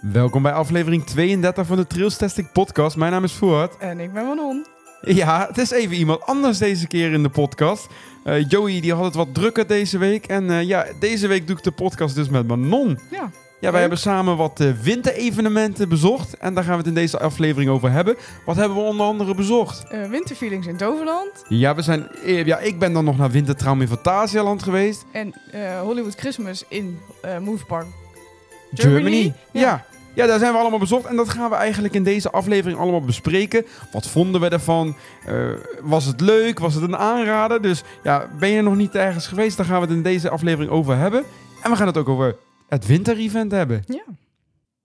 Welkom bij aflevering 32 van de Trails Testing Podcast. Mijn naam is Voort. En ik ben Manon. Ja, het is even iemand anders deze keer in de podcast. Uh, Joey die had het wat drukker deze week. En uh, ja, deze week doe ik de podcast dus met Manon. Ja. Ja, wij hebben samen wat uh, winterevenementen bezocht. En daar gaan we het in deze aflevering over hebben. Wat hebben we onder andere bezocht? winterfeelings in Toverland. Ja, we zijn, ja, ik ben dan nog naar Wintertraum in Fantasialand geweest. En Hollywood Christmas in Move Park Germany. Germany. ja. Ja, daar zijn we allemaal bezocht. En dat gaan we eigenlijk in deze aflevering allemaal bespreken. Wat vonden we ervan? Uh, was het leuk? Was het een aanrader? Dus ja, ben je nog niet ergens geweest? Dan gaan we het in deze aflevering over hebben. En we gaan het ook over het winterevent hebben. Ja.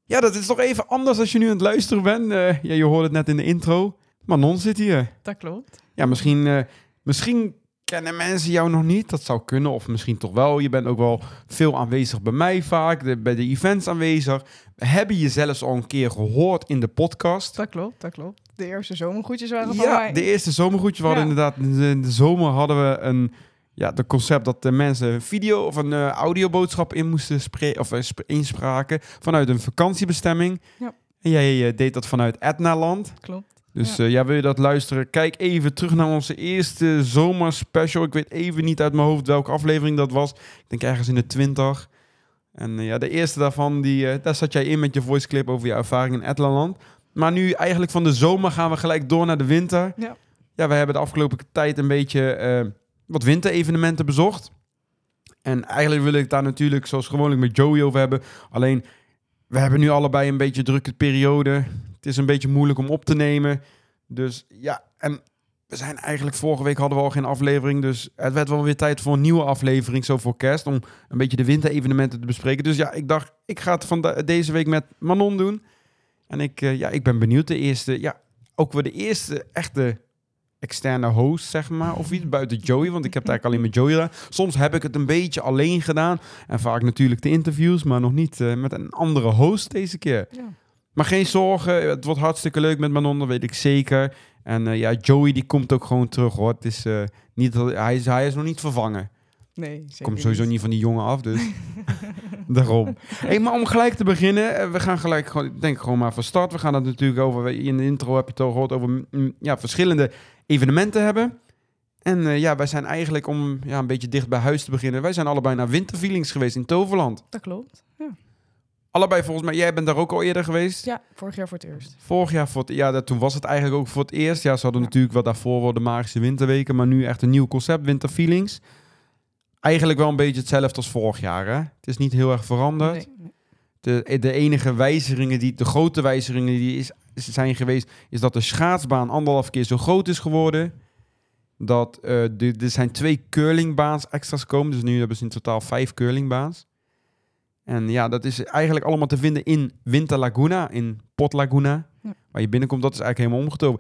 Ja, dat is toch even anders als je nu aan het luisteren bent. Uh, ja, je hoorde het net in de intro. Manon zit hier. Dat klopt. Ja, misschien, uh, misschien kennen mensen jou nog niet. Dat zou kunnen, of misschien toch wel. Je bent ook wel veel aanwezig bij mij vaak, de, bij de events aanwezig. We hebben je zelfs al een keer gehoord in de podcast. Dat klopt, dat klopt. De eerste zomergoedjes waren van ja, de eerste zomergoedjes. We hadden inderdaad, in de zomer hadden we een... Ja, de concept dat de mensen een video of een uh, audioboodschap in moesten spreken of uh, inspraken vanuit een vakantiebestemming. Ja. En jij uh, deed dat vanuit Etnaland. Klopt. Dus ja. Uh, ja. wil je dat luisteren? Kijk even terug naar onze eerste zomerspecial. Ik weet even niet uit mijn hoofd welke aflevering dat was. Ik denk ergens in de 20. En uh, ja, de eerste daarvan, die, uh, daar zat jij in met je voice clip over je ervaring in Etlaland. Maar nu eigenlijk van de zomer gaan we gelijk door naar de winter. Ja, ja we hebben de afgelopen tijd een beetje wat winterevenementen bezocht. En eigenlijk wil ik daar natuurlijk zoals gewoonlijk met Joey over hebben. Alleen, we hebben nu allebei een beetje drukke periode. Het is een beetje moeilijk om op te nemen. Dus ja, en we zijn eigenlijk vorige week hadden we al geen aflevering. Dus het werd wel weer tijd voor een nieuwe aflevering, zo voor kerst. Om een beetje de winterevenementen te bespreken. Dus ja, ik dacht, ik ga het van deze week met Manon doen. En ik, uh, ja, ik ben benieuwd. De eerste, ja, ook weer de eerste echte externe host, zeg maar. Of iets buiten Joey, want ik heb het eigenlijk alleen met Joey gedaan. Soms heb ik het een beetje alleen gedaan. En vaak natuurlijk de interviews, maar nog niet uh, met een andere host deze keer. Ja. Maar geen zorgen, het wordt hartstikke leuk met Manon, dat weet ik zeker. En uh, ja, Joey die komt ook gewoon terug hoor. Het is, uh, niet, hij, is, hij is nog niet vervangen. Nee, Komt sowieso niet. van die jongen af, dus daarom. Hey, maar om gelijk te beginnen, eh, we gaan gelijk gewoon, ik denk gewoon maar van start. We gaan het natuurlijk over, in de intro heb je het al gehoord, over mm, ja, verschillende evenementen hebben. En uh, ja, wij zijn eigenlijk, om ja, een beetje dicht bij huis te beginnen, wij zijn allebei naar winterfeelings geweest in Toverland. Dat klopt. Allebei volgens mij. Jij bent daar ook al eerder geweest? Ja, vorig jaar voor het eerst. Vorig jaar voor het Ja, dat, toen was het eigenlijk ook voor het eerst. Ja, ze hadden ja. natuurlijk wat daarvoor wel de magische winterweken. Maar nu echt een nieuw concept, winterfeelings. Eigenlijk wel een beetje hetzelfde als vorig jaar, hè? Het is niet heel erg veranderd. Nee. De, de enige wijzigingen, die, de grote wijzigingen die is, zijn geweest... is dat de schaatsbaan anderhalf keer zo groot is geworden. Dat uh, de, er zijn twee curlingbaans extra's komen. Dus nu hebben ze in totaal vijf curlingbaans. En ja, dat is eigenlijk allemaal te vinden in Winter Laguna, in Pot Laguna. Ja. Waar je binnenkomt, dat is eigenlijk helemaal omgetogen.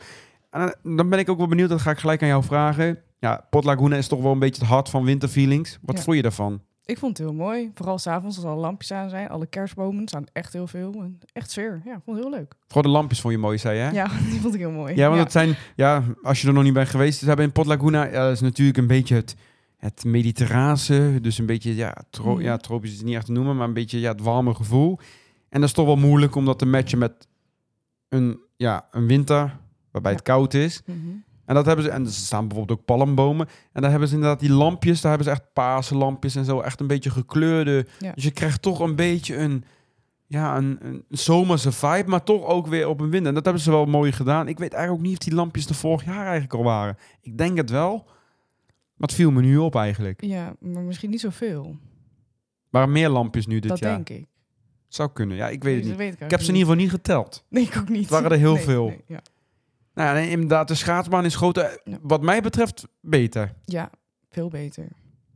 En dan ben ik ook wel benieuwd, dat ga ik gelijk aan jou vragen. Ja, Pot Laguna is toch wel een beetje het hart van winterfeelings. Wat Ja. vond je daarvan? Ik vond het heel mooi. Vooral s'avonds als alle lampjes aan zijn. Alle kerstbomen er staan echt heel veel. En echt sfeer. Ja, vond het heel leuk. Vooral de lampjes vond je mooi, zei je? hè? Ja, die vond ik heel mooi. Ja, want het zijn, ja, als je er nog niet bent geweest, ze hebben in Pot Laguna, ja, dat is natuurlijk een beetje het, het mediterrane, dus een beetje, ja, tro Mhm. ja, tropisch is het niet echt te noemen, maar een beetje, ja, het warme gevoel. En dat is toch wel moeilijk om dat te matchen met een, ja, een winter, waarbij het koud is. Mhm. En dat hebben ze, en er staan bijvoorbeeld ook palmbomen. En daar hebben ze inderdaad die lampjes, daar hebben ze echt paarse lampjes en zo, echt een beetje gekleurde. Ja. Dus je krijgt toch een beetje een, ja, een, een zomerse vibe, maar toch ook weer op een winter. En dat hebben ze wel mooi gedaan. Ik weet eigenlijk ook niet of die lampjes er vorig jaar eigenlijk al waren. Ik denk het wel. Maar het viel me nu op eigenlijk. Ja, maar misschien niet zoveel. Waren meer lampjes nu dit dat jaar? denk ik. Zou kunnen, ja, ik weet het Dat niet. weet ik, Ik heb ze in ieder geval niet geteld. Nee, ik ook niet. Het waren er heel Nee, veel. nee, ja. Nou ja, nee, inderdaad, de schaatsbaan is groter. Ja. Wat mij betreft, beter. ja, veel beter.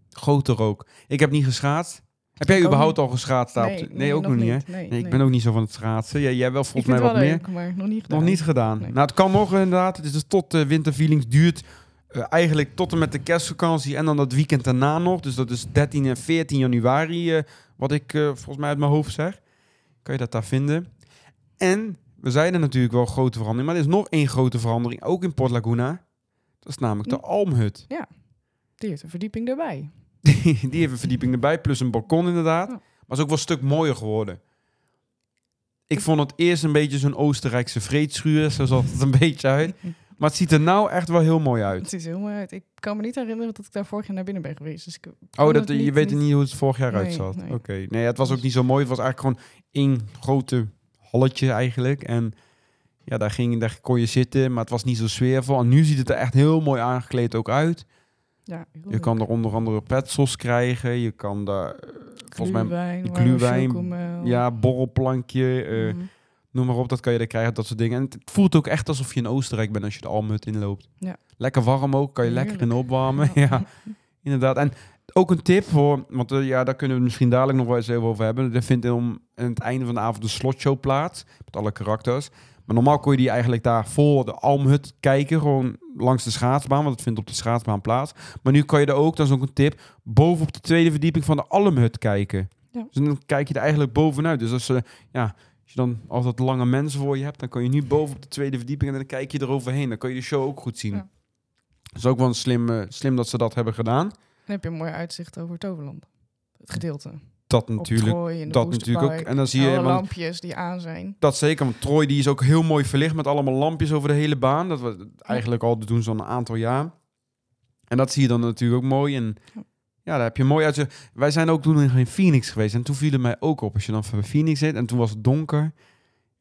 Groter ook. Ik heb niet geschaatst. Heb jij Ik ook überhaupt al geschaatst? daar op nee, de- nee, ook nog niet, hè? Nee, ik ben ook niet zo van het schaatsen. Ja, jij wel volgens mij het wat wel meer. leuk, maar nog niet gedaan. Nog niet gedaan. Nee. Nou, het kan nog inderdaad. Het is dus tot de winterfeelings duurt eh, eigenlijk tot en met de kerstvakantie en dan dat weekend daarna nog. Dus dat is 13 en 14 januari, eh, wat ik eh, volgens mij uit mijn hoofd zeg. Kan je dat daar vinden. En we zeiden natuurlijk wel grote verandering, maar er is nog één grote verandering, ook in Port Laguna. Dat is namelijk de Hm. Almhut. Die heeft een verdieping erbij. Die, die heeft een verdieping erbij, plus een balkon inderdaad. Ja. Maar is ook wel een stuk mooier geworden. Ik vond het eerst een beetje zo'n Oostenrijkse vreedschuur. Zo zag het een beetje uit. Maar het ziet er nou echt wel heel mooi uit. Het ziet er heel mooi uit. Ik kan me niet herinneren dat ik daar vorig jaar naar binnen ben geweest. Dus ik Oh, dat, je weet niet- hoe het vorig jaar Nee, uitzat. nee. Oké. Nee, het was ook Dus- niet zo mooi. Het was eigenlijk gewoon één grote halletje eigenlijk. En ja, daar, ging, daar kon je zitten, maar het was niet zo sfeervol. En nu ziet het er echt heel mooi aangekleed ook uit. Ja, Je kan er onder andere petsels krijgen. Je kan daar, eh, volgens mij, Gluwijn, ja, borrelplankje, eh, Mhm. Noem maar op. Dat kan je er krijgen, dat soort dingen. En het voelt ook echt alsof je in Oostenrijk bent als je de Almhut inloopt. Ja. Lekker warm ook, kan je lekker in opwarmen. Ja. Inderdaad. En ook een tip voor, want eh, ja, daar kunnen we misschien dadelijk nog wel eens even over hebben. Er vindt om aan het einde van de avond de slotshow plaats. Met alle karakters. Maar normaal kon je die eigenlijk daar voor de Almhut kijken. Gewoon langs de schaatsbaan, want het vindt op de schaatsbaan plaats. Maar nu kan je er ook, dat is ook een tip, boven op de tweede verdieping van de Almhut kijken. Ja. Dus dan kijk je er eigenlijk bovenuit. Dus als, je ja, als je dan altijd lange mensen voor je hebt, dan kan je nu boven op de tweede verdieping en dan kijk je eroverheen. Dan kan je de show ook goed zien. Ja. Dat is ook wel een slim, eh, slim dat ze dat hebben gedaan. Dan heb je een mooi uitzicht over Toverland. Het gedeelte. Dat natuurlijk. Troy Dat natuurlijk ook. En dan zie je alle helemaal- lampjes die aan zijn. Dat zeker, want Troy die is ook heel mooi verlicht met allemaal lampjes over de hele baan. Dat we eigenlijk al doen zo'n aantal jaar. En dat zie je dan natuurlijk ook mooi. En Ja. Ja, daar heb je mooi uit. Wij zijn ook toen in Phoenix geweest. En toen viel het mij ook op als je dan van Phoenix zit. En toen was het donker. En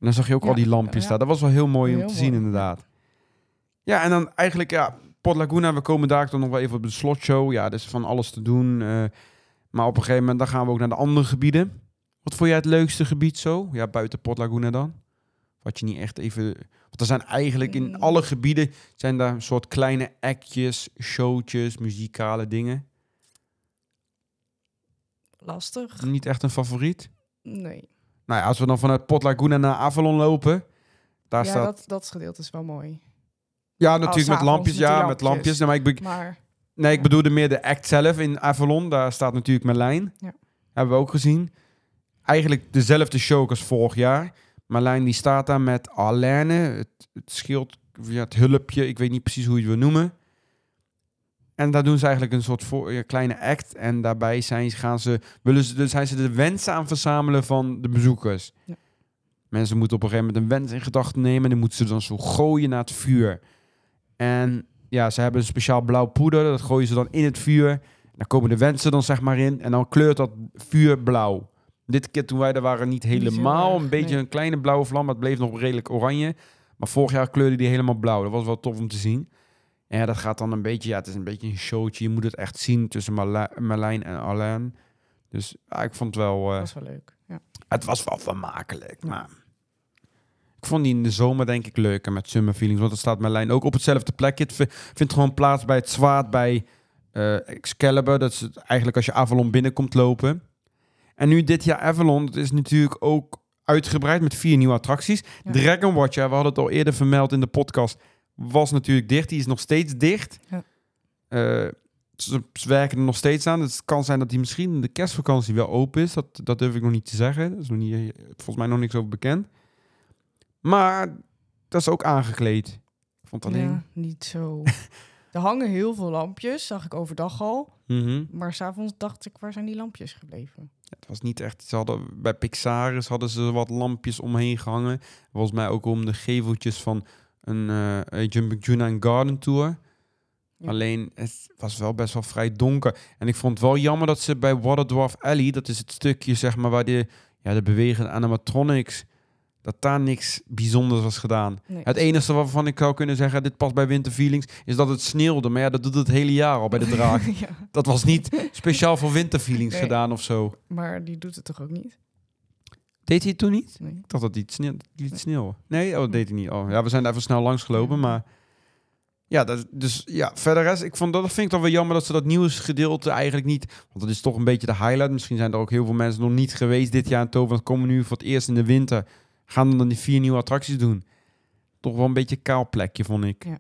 dan zag je ook Ja, al die lampjes daar. Dat was wel heel mooi om te mooi, zien inderdaad. Ja, en dan eigenlijk, ja, Port Laguna. We komen daar dan nog wel even op de slotshow. Ja, is van alles te doen. eh, maar op een gegeven moment dan gaan we ook naar de andere gebieden. Wat vond jij het leukste gebied zo? Ja, buiten Port Laguna dan? Wat je niet echt even... Want er zijn eigenlijk in Mm. alle gebieden... zijn daar een soort kleine actjes, showtjes, muzikale dingen. Lastig. Niet echt een favoriet? Nee. Nou ja, als we dan vanuit Port Laguna naar Avalon lopen... Daar ja, staat... dat, dat gedeelte is wel mooi. ja, natuurlijk met lampjes. met Ja, met lampjes. Nee, maar ik, be- Maar nee, ik bedoelde meer de act zelf in Avalon. Daar staat natuurlijk Merlijn. Ja. Hebben we ook gezien. Eigenlijk dezelfde show als vorig jaar. Marlijn die staat daar met Alaine, het, het schild, ja, het hulpje, ik weet niet precies hoe je het wil noemen. En daar doen ze eigenlijk een soort voor, ja, kleine act. En daarbij zijn, gaan ze, willen ze, dus zijn ze de wensen aan verzamelen van de bezoekers. Ja. Mensen moeten op een gegeven moment een wens in gedachten nemen. En die moeten ze dan zo gooien naar het vuur. En ja, ze hebben een speciaal blauw poeder. Dat gooien ze dan in het vuur. Daar komen de wensen dan zeg maar in. En dan kleurt dat vuur blauw. Dit keer toen wij er waren niet helemaal. een beetje een kleine blauwe vlam. Maar het bleef nog redelijk oranje. Maar vorig jaar kleurde die helemaal blauw. Dat was wel tof om te zien. En ja, dat gaat dan een beetje... Ja, het is een beetje een showtje. Je moet het echt zien tussen Marla- Marlijn en Alain. Dus ja, ik vond het wel... dat was wel leuk. Ja. het was wel vermakelijk, maar... Ik vond die in de zomer denk ik leuker met Summer Feelings. Want het staat Merlijn ook op hetzelfde plekje. Het vindt gewoon plaats bij het zwaard bij eh, Excalibur. Dat is het, eigenlijk als je Avalon binnenkomt lopen. En nu dit jaar Avalon, dat is natuurlijk ook uitgebreid met vier nieuwe attracties. Ja. Dragon Watcher, we hadden het al eerder vermeld in de podcast, was natuurlijk dicht. Die is nog steeds dicht. Ja. Eh, ze, ze werken er nog steeds aan. Het kan zijn dat die misschien in de kerstvakantie wel open is. Dat, dat durf ik nog niet te zeggen. Dat is nog niet, volgens mij nog niks over bekend. Maar dat is ook aangekleed. Ik vond alleen... Ja, niet zo. er hangen heel veel lampjes, zag ik overdag al. Mhm. Maar s'avonds dacht ik, waar zijn die lampjes gebleven? Het was niet echt... Ze hadden, bij Pixaris hadden ze wat lampjes omheen gehangen. Volgens mij ook om de geveltjes van een eh, Jumping Juna en Garden Tour. Ja. Alleen, het was wel best wel vrij donker. En ik vond het wel jammer dat ze bij Water Dwarf Alley... dat is het stukje, zeg maar, waar de, ja, de bewegende animatronics... dat daar niks bijzonders was gedaan. Nee. Het enige waarvan ik zou kunnen zeggen, dit past bij Winter Feelings, is dat het sneeuwde. Maar ja, dat doet het hele jaar al bij de draak. ja, dat was niet speciaal voor Winter Feelings Nee. gedaan of zo. maar die doet het toch ook niet? Deed hij het toen niet? Nee. Ik dacht dat hij het sneeuw, liet sneeuwen. Nee, oh, dat deed hij niet. Oh, ja, we zijn even snel langs gelopen, Ja. maar... Ja, dat, dus ja, verder rest, ik vond dat, dat vind ik dan wel jammer dat ze dat nieuwsgedeelte eigenlijk niet... Want dat is toch een beetje de highlight. Misschien zijn er ook heel veel mensen nog niet geweest dit jaar in Toverland. Komen nu voor het eerst in de winter. Gaan dan die vier nieuwe attracties doen. Toch wel een beetje een kaal plekje, vond ik. Ja.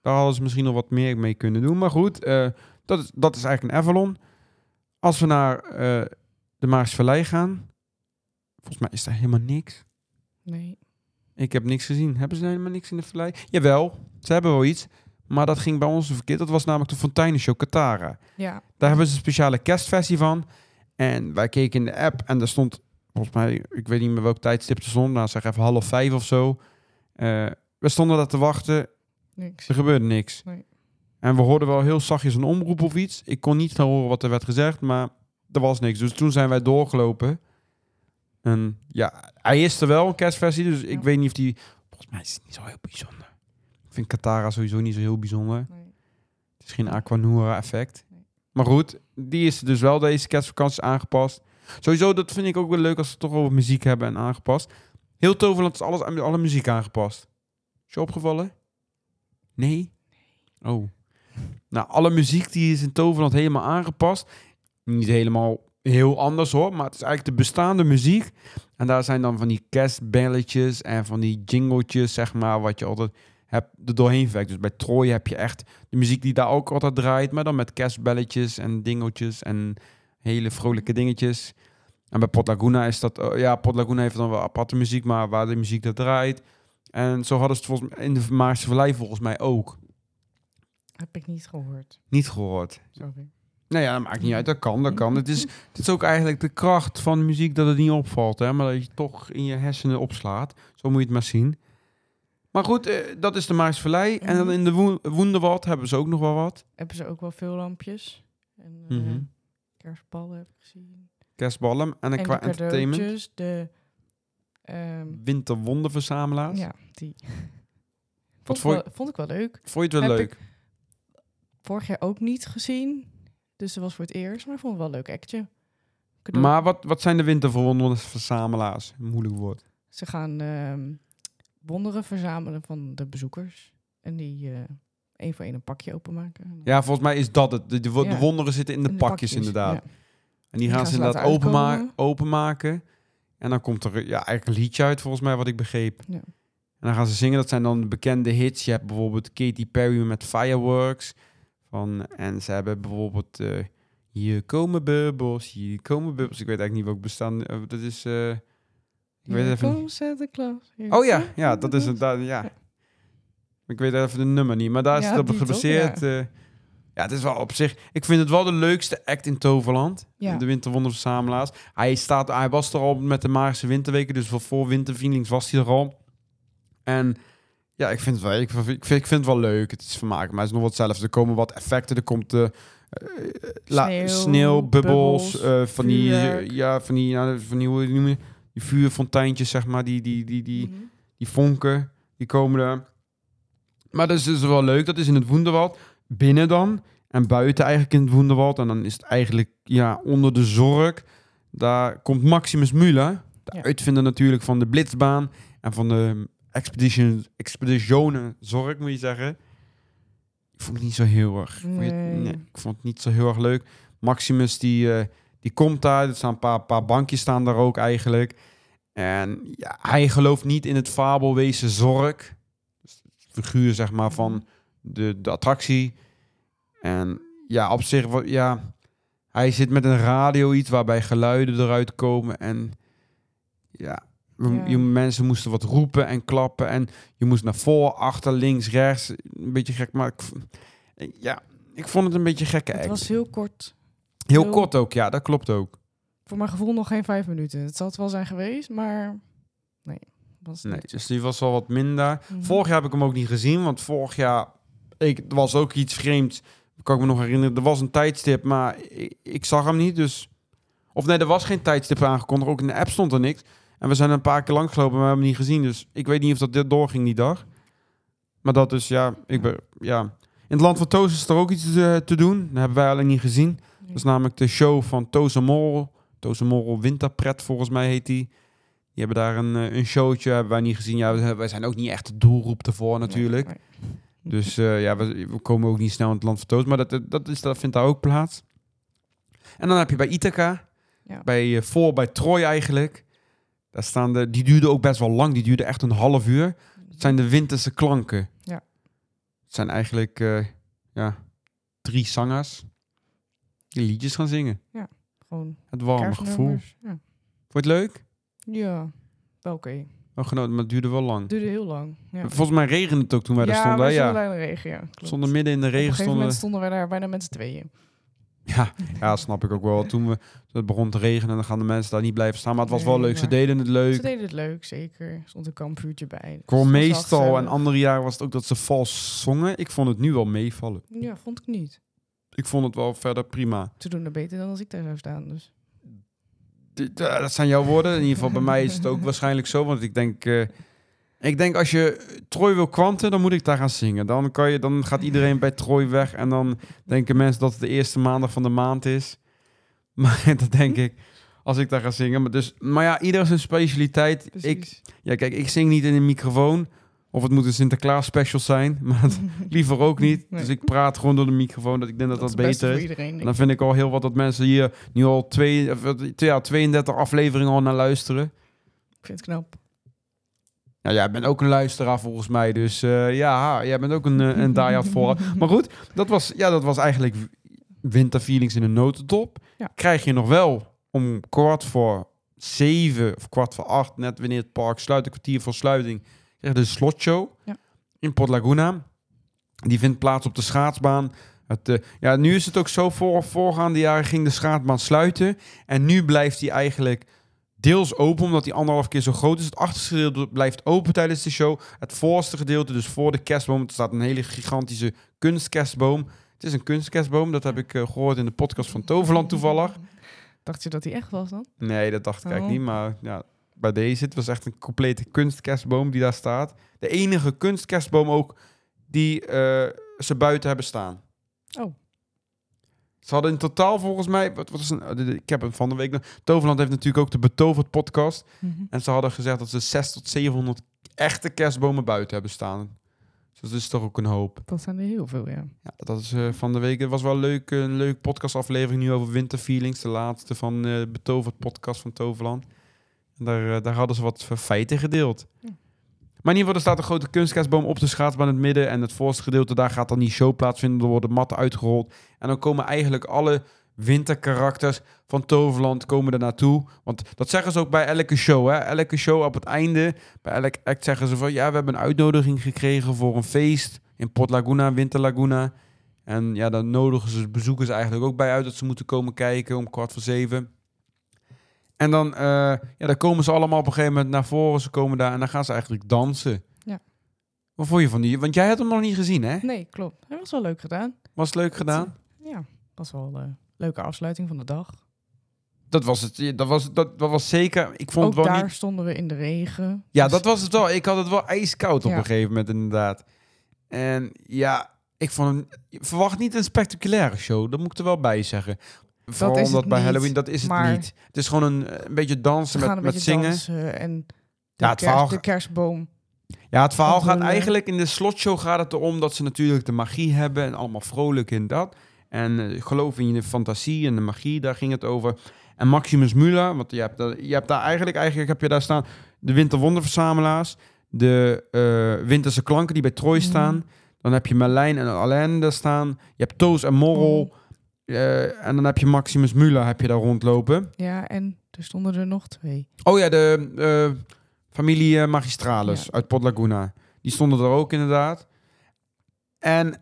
Daar hadden ze misschien nog wat meer mee kunnen doen. Maar goed, eh, dat, is, dat is eigenlijk een Avalon. Als we naar eh, de Maars Vallei gaan... Volgens mij is daar helemaal niks. Nee. Ik heb niks gezien. Hebben ze helemaal niks in de vallei? Jawel, ze hebben wel iets. Maar dat ging bij ons verkeerd. Dat was namelijk de Fonteinenshow Katara. Ja. Daar hebben ze een speciale kerstversie van. En wij keken in de app en daar stond volgens mij, ik weet niet meer welk tijdstip er stond, nou zeg even half vijf of zo. Eh, we stonden daar te wachten, Niks. er gebeurde niks. Nee. En we hoorden wel heel zachtjes een omroep of iets. Ik kon niet horen wat er werd gezegd, maar er was niks. Dus toen zijn wij doorgelopen. En ja, hij is er wel, een kerstversie. Dus ik weet niet of die... Volgens mij is het niet zo heel bijzonder. Ik vind Katara sowieso niet zo heel bijzonder. Nee. Het is geen Aquanura effect. Nee. Maar goed, die is dus wel deze kerstvakantie aangepast. Sowieso, dat vind ik ook wel leuk als we het toch over muziek hebben en aangepast. Heel Toverland is alles, alle muziek aangepast. Is je opgevallen? Nee? Oh. Nou, alle muziek die is in Toverland helemaal aangepast. Niet helemaal heel anders hoor, maar het is eigenlijk de bestaande muziek. En daar zijn dan van die kerstbelletjes en van die jingletjes, zeg maar, wat je altijd hebt er doorheen verwerkt. Dus bij Troy heb je echt de muziek die daar ook altijd draait, maar dan met kerstbelletjes en dingeltjes en hele vrolijke dingetjes. En bij Pot Laguna is dat, eh, ja, Pot Laguna heeft dan wel aparte muziek, maar waar de muziek dat draait. En zo hadden ze het volgens mij in de Maarse Vallei volgens mij ook. Heb ik niet gehoord. Niet gehoord. Sorry. Nou ja, dat maakt niet uit. Dat kan, dat kan. Het is, het is ook eigenlijk de kracht van muziek dat het niet opvalt. Hè? Maar dat je het toch in je hersenen opslaat. Zo moet je het maar zien. Maar goed, eh, dat is de Vallei. En dan in de Woenderwald hebben ze ook nog wel wat. Hebben ze ook wel veel lampjes. En eh, Mhm. kerstballen heb ik gezien. Kerstballen. En, En qua de entertainment. de... Winterwonderverzamelaars. ja, die. Wat Vond, ik voor- wel, vond ik wel leuk. Vond je het wel Heb leuk? Vorig jaar ook niet gezien. Dus dat was voor het eerst. Maar ik vond het wel een leuk actje. Cadeau- Maar wat, wat zijn de winterwonderverzamelaars? Een moeilijk woord. Ze gaan ehm, wonderen verzamelen van de bezoekers. En die eh één voor één een pakje openmaken. Ja, volgens mij is dat het. De, de, wo- de Ja. wonderen zitten in de, In pakjes, inderdaad. ja. En die, gaan, ze inderdaad openma openmaken. En dan komt er ja, eigenlijk een liedje uit, volgens mij, wat ik begreep. Ja. En dan gaan ze zingen. Dat zijn dan bekende hits. Je hebt bijvoorbeeld Katy Perry met Fireworks. Van, en ze hebben bijvoorbeeld... eh, hier komen bubbels, hier komen bubbels. Ik weet eigenlijk niet welk bestaan... eh, dat is... eh, ik weet even Santa Claus. Oh ja, ja, dat is het. Ja. Ik weet even de nummer niet, maar daar is Ja, het op gebaseerd. eh. Ja. het is wel op zich... Ik vind het wel de leukste act in Toverland. Ja. De Winterwonderverzamelaars. Hij, staat, hij was er al met de Magische Winterweken, dus voor, voor Winterfeelings was hij er al. En ja, ik vind het wel, ik, vind, ik, vind, het wel leuk. Het is vermaken, maar het is nog wat hetzelfde. Er komen wat effecten. Er komt de la, Sneeuw, sneeuw, bubbels, bubbels, eh, van die, eh, ja, van die, ja, van die, hoe noem je, die vuurfonteintjes, zeg maar, die, die, die, die, Mhm. die vonken, die komen er. Maar dat is dus wel leuk. Dat is in het Woenderwald. Binnen dan. En buiten eigenlijk in het Woenderwald. En dan is het eigenlijk ja, onder de zorg. Daar komt Maximus Müller. De Ja. uitvinder natuurlijk van de Blitzbaan. En van de Expedition, Expeditionen Zorg, moet je zeggen. Ik vond het niet zo heel erg. Nee. nee, ik vond het niet zo heel erg leuk. Maximus die, eh, die komt daar. Er staan een paar, paar bankjes staan daar ook eigenlijk. En ja, hij gelooft niet in het fabelwezen Zorg. Dus figuur zeg maar van de, de attractie. En ja, op zich, ja, hij zit met een radio iets waarbij geluiden eruit komen. En ja, Ja. Je, mensen moesten wat roepen en klappen. En je moest naar voor, achter, links, rechts. Een beetje gek, maar ik, ja, ik vond het een beetje gekke Het act. was heel kort. Heel heel- kort ook, ja, dat klopt ook. Voor mijn gevoel nog geen vijf minuten. Het zal het wel zijn geweest, maar nee. Was Nee, dus die was wel wat minder. Mhm. Vorig jaar heb ik hem ook niet gezien, want vorig jaar ik, was ook iets vreemds. Kan ik me nog herinneren. Er was een tijdstip, maar ik, ik zag hem niet. Dus... Of nee, er was geen tijdstip aangekondigd. Ook in de app stond er niks. En we zijn een paar keer langsgelopen, maar we hebben hem niet gezien. Dus ik weet niet of dat dit doorging die dag. Maar dat is, ja, ik ben, ja. In het Land van Toos is er ook iets eh, te doen. Dat hebben wij alleen niet gezien. Dat is namelijk de show van Toos en Morrel. Toos en Morrel Winterpret, volgens mij heet die. Die hebben daar een, eh, een showtje, hebben wij niet gezien. Ja, wij zijn ook niet echt de doelroep ervoor natuurlijk. Nee, Dus eh, ja, we, we komen ook niet snel in het land van Toos. Maar dat, dat, is, dat vindt daar ook plaats. En dan heb je bij Ithaca, Ja. bij, voor bij Troy eigenlijk. Daar staan de, die duurde ook best wel lang. Die duurde echt een half uur. Het zijn de winterse klanken. Ja. Het zijn eigenlijk eh, ja, drie zangers die liedjes gaan zingen. Gewoon Het warme gevoel. Ja. Vond je het leuk? ja, wel oké. Oh, genoten, maar het duurde wel lang. Het duurde heel lang. Ja, Volgens mij regende het ook toen wij ja daar stonden. wij hè? stonden Ja, in de regen, ja. Klopt. stonden midden in de Op een regen. gegeven Stonden, moment stonden wij daar bijna met z'n tweeën. Ja, ja, snap ik ook wel. Toen we, het begon te regenen, dan gaan de mensen daar niet blijven staan. Maar het was wel leuk. Ze deden het leuk. Ze deden het leuk, zeker. Er stond een kampvuurtje bij. Dus Ik meestal, en andere jaren was het ook dat ze vals zongen. Ik vond het nu wel meevallen. Ja, vond ik niet. Ik vond het wel verder prima. Ze doen het beter dan als ik daar zou staan. Dus. Eh, dat zijn jouw woorden. In ieder geval bij mij is het ook waarschijnlijk zo. Want ik denk, eh, ik denk als je Troy wil kwanten, dan moet ik daar gaan zingen. Dan, kan je, dan gaat iedereen bij Troy weg. En dan denken mensen dat het de eerste maandag van de maand is. Maar dat denk ik als ik daar ga zingen. Maar, dus, maar ja, ieder zijn specialiteit. Ik, ja, kijk, ik zing niet in een microfoon. Of het moet een Sinterklaas special zijn. Maar dat liever ook niet. Nee. Dus ik praat gewoon door de microfoon. Dat ik denk dat dat, beter is. iedereen. Dan ik. vind ik al heel wat dat mensen hier nu al twee, wat, ja, 32 afleveringen al naar luisteren. Ik vind het knap. Ja, jij bent ook een luisteraar volgens mij. Dus eh, ja, jij bent ook een, eh, een die-hard voor. Maar goed, dat was, ja, dat was eigenlijk winterfeelings in een notendop. Ja. Krijg je nog wel om kwart voor zeven of kwart voor acht, net wanneer het park sluit, een kwartier voor sluiting, krijg je de slotshow Ja. in Port Laguna. Die vindt plaats op de schaatsbaan. Het, eh, ja, nu is het ook zo, voor, voorgaande jaren ging de schaatsbaan sluiten. En nu blijft die eigenlijk deels open, omdat die anderhalf keer zo groot is. Het achterste gedeelte blijft open tijdens de show. Het voorste gedeelte, dus voor de kerstboom, er staat een hele gigantische kunstkerstboom. Het is een kunstkerstboom, dat heb ik eh, gehoord in de podcast van Toverland toevallig. Dacht je dat hij echt was dan? Nee, dat dacht ik eigenlijk Oh. niet, maar ja, bij deze, het was echt een complete kunstkerstboom die daar staat. De enige kunstkerstboom ook die eh, ze buiten hebben staan. Oh. Ze hadden in totaal volgens mij, wat, wat is een, eh, ik heb hem van de week nog. Toverland heeft natuurlijk ook de Betoverd podcast. En ze hadden gezegd dat ze 6 tot 700 echte kerstbomen buiten hebben staan. Dus dat is toch ook een hoop. Dat zijn er heel veel, ja. Ja, dat is eh, van de week. Het was wel leuk, een leuk podcastaflevering nu over winterfeelings. De laatste van eh Betoverd podcast van Toverland. En daar, eh, daar hadden ze wat feiten gedeeld. Ja. Maar in ieder geval, er staat een grote kunstkerstboom op de schaatsbaan in het midden. En het voorste gedeelte, daar gaat dan die show plaatsvinden. Er worden matten uitgerold. En dan komen eigenlijk alle winterkarakters van Toverland komen er naartoe. Want dat zeggen ze ook bij elke show. Hè? Elke show op het einde, bij elk act zeggen ze van... Ja, we hebben een uitnodiging gekregen voor een feest in Port Laguna, Winter Laguna. En ja, dan nodigen ze bezoekers eigenlijk ook bij uit dat ze moeten komen kijken om kwart voor zeven. En dan, eh, ja, dan komen ze allemaal op een gegeven moment naar voren. Ze komen daar en dan gaan ze eigenlijk dansen. Ja. Wat vond je van die? Want jij had hem nog niet gezien, hè? Nee, klopt. Dat was wel leuk gedaan. Was het leuk gedaan? Ja, was wel een leuke afsluiting van de dag. Dat was het. Dat was, dat, dat was zeker. Ik vond Ook het wel daar niet. stonden we in de regen. Ja, Dus- dat was het wel. Ik had het wel ijskoud op Ja. een gegeven moment, inderdaad. En ja, ik vond hem. Verwacht niet een spectaculaire show. Dat moet ik er wel bij zeggen. Vooral het omdat bij niet, Halloween, dat is het niet. Het is gewoon een, een beetje dansen met, met zingen. en de, Ja, het kerst- verhaal- de kerstboom. Ja, het verhaal gaat eigenlijk in de slotshow gaat het erom dat ze natuurlijk de magie hebben en allemaal vrolijk in dat. En eh, geloof in je fantasie en de magie, daar ging het over. En Maximus Müller, want je hebt, daar- je hebt daar eigenlijk, eigenlijk heb je daar staan de Winterwonderverzamelaars, de eh, Winterse klanken die bij Troy Mhm. staan. Dan heb je Merlijn en Alain daar staan. Je hebt Toos en Morrel. Mhm. Eh, en dan heb je Maximus Müller heb je daar rondlopen. Ja, en er stonden er nog twee. Oh ja, de eh, familie eh, Magistralis Ja. uit Port Laguna. Die stonden er ook inderdaad. En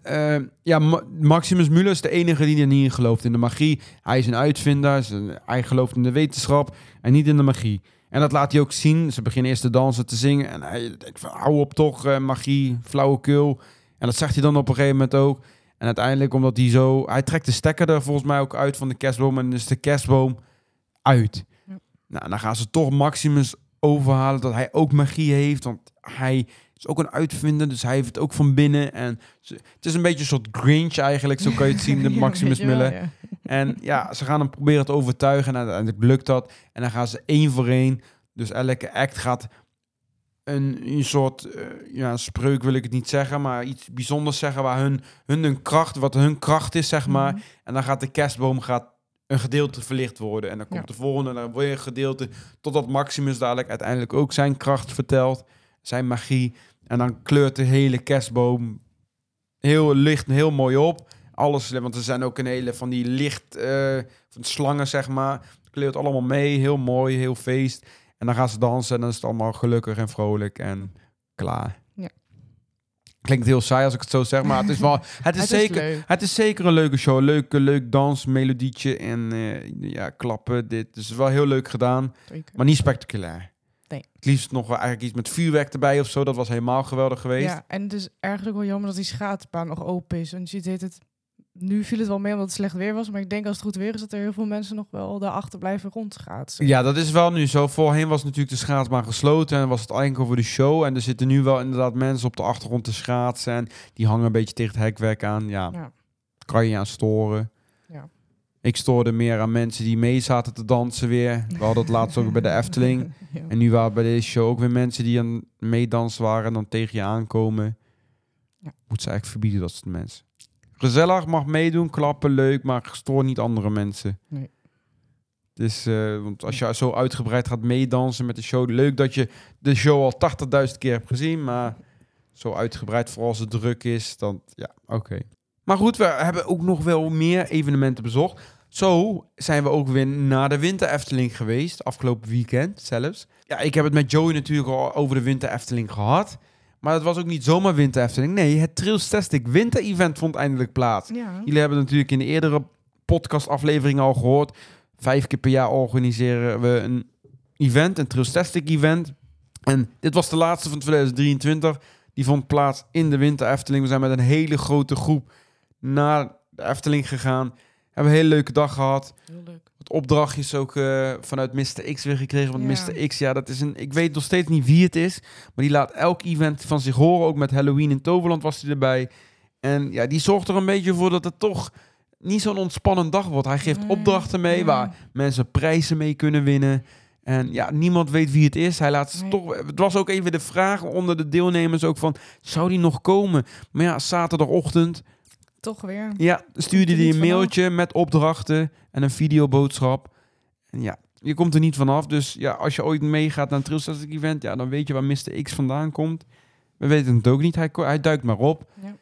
ja, Ma- Maximus Müller is de enige die er niet in gelooft in de magie. Hij is een uitvinder, is een- hij gelooft in de wetenschap en niet in de magie. En dat laat hij ook zien. Ze beginnen eerst te dansen, te zingen. En hij denkt van, hou op toch, magie, flauwekul. En dat zegt hij dan op een gegeven moment ook. En uiteindelijk, omdat hij zo... Hij trekt de stekker er volgens mij ook uit van de kerstboom. En is de kerstboom uit. Ja. Nou, dan gaan ze toch Maximus overhalen dat hij ook magie heeft. Want hij is ook een uitvinder, dus hij heeft het ook van binnen. En ze- het is een beetje een soort Grinch eigenlijk, zo kan je het zien, de Maximus ja. En ja, ze gaan hem proberen te overtuigen en uiteindelijk lukt dat. En dan gaan ze één voor één. Dus elke act gaat een, een soort, eh, ja, spreuk wil ik het niet zeggen, maar iets bijzonders zeggen waar hun, hun kracht, wat hun kracht is, zeg maar. Mhm. En dan gaat de kerstboom gaat een gedeelte verlicht worden. En dan komt Ja. de volgende, dan weer een gedeelte, totdat Maximus dadelijk uiteindelijk ook zijn kracht vertelt, zijn magie. En dan kleurt de hele kerstboom heel licht, heel mooi op. Alles, want er zijn ook een hele van die licht, eh, van slangen, zeg maar. Kleurt allemaal mee, heel mooi, heel feest. En dan gaan ze dansen en dan is het allemaal gelukkig en vrolijk en klaar. Ja. Klinkt heel saai als ik het zo zeg, maar het is wel... Het is, Het zeker, het is zeker een leuke show. Leuk, leuk dans, melodietje en eh, ja, klappen. Dit is wel heel leuk gedaan, Zeker. maar niet spectaculair. Nee. Het liefst nog wel eigenlijk iets met vuurwerk erbij of zo. Dat was helemaal geweldig geweest. Ja, en het is eigenlijk wel jammer dat die schaatsbaan nog open is. Want je ziet het, nu viel het wel mee omdat het slecht weer was. Maar ik denk als het goed weer is, dat er heel veel mensen nog wel daarachter blijven rondschaatsen. Ja, dat is wel nu zo. Voorheen was natuurlijk de schaatsbaan gesloten en was het enkel voor de show. En er zitten nu wel inderdaad mensen op de achtergrond te schaatsen. En die hangen een beetje tegen het hekwerk aan. Ja, Ja. kan je aan storen. Ja. Ik stoorde meer aan mensen die mee zaten te dansen weer. We hadden het laatst ook bij de Efteling. Ja. En nu waren bij deze show ook weer mensen die aan meedansen waren en dan tegen je aankomen. Ja. Moet ze eigenlijk verbieden, dat soort mensen. Gezellig, mag meedoen, klappen, leuk, maar stoor niet andere mensen. Nee. Dus, eh, want als je zo uitgebreid gaat meedansen met de show, leuk dat je de show al 80.000 keer hebt gezien, maar zo uitgebreid, vooral als het druk is, dan ja, oké. Maar goed, we hebben ook nog wel meer evenementen bezocht. Zo zijn we ook weer naar de Winter Efteling geweest, afgelopen weekend zelfs. Ja, ik heb het met Joey natuurlijk al over de Winter Efteling gehad. Maar het was ook niet zomaar Winter Efteling. Nee, het Trailstastic Winter Event vond eindelijk plaats. Ja. Jullie hebben het natuurlijk in de eerdere podcastafleveringen al gehoord. Vijf keer per jaar organiseren we een event, een Trailstastic event. En dit was de laatste van 2023. Die vond plaats in de Winter Efteling. We zijn met een hele grote groep naar de Efteling gegaan. Hebben een hele leuke dag gehad. Heel leuk. Wat opdrachtjes ook eh, vanuit Mr. X weer gekregen. Want Ja. Mr. X, ja, dat is een. Ik weet nog steeds niet wie het is. Maar die laat elk event van zich horen. Ook met Halloween in Toverland was hij erbij. En ja, die zorgt er een beetje voor dat het toch niet zo'n ontspannend dag wordt. Hij geeft Nee, opdrachten mee waar mensen prijzen mee kunnen winnen. En ja, niemand weet wie het is. Hij laat Nee. toch. Het was ook even de vraag onder de deelnemers ook van, zou die nog komen? Maar ja, zaterdagochtend Toch weer. ja, stuurde hij niet een vanaf. mailtje met opdrachten en een videoboodschap. En ja, je komt er niet vanaf. Dus ja, als je ooit meegaat naar een Trailstastic event, ja, dan weet je waar Mr. X vandaan komt. We weten het ook niet. Hij, hij duikt maar op. Ja.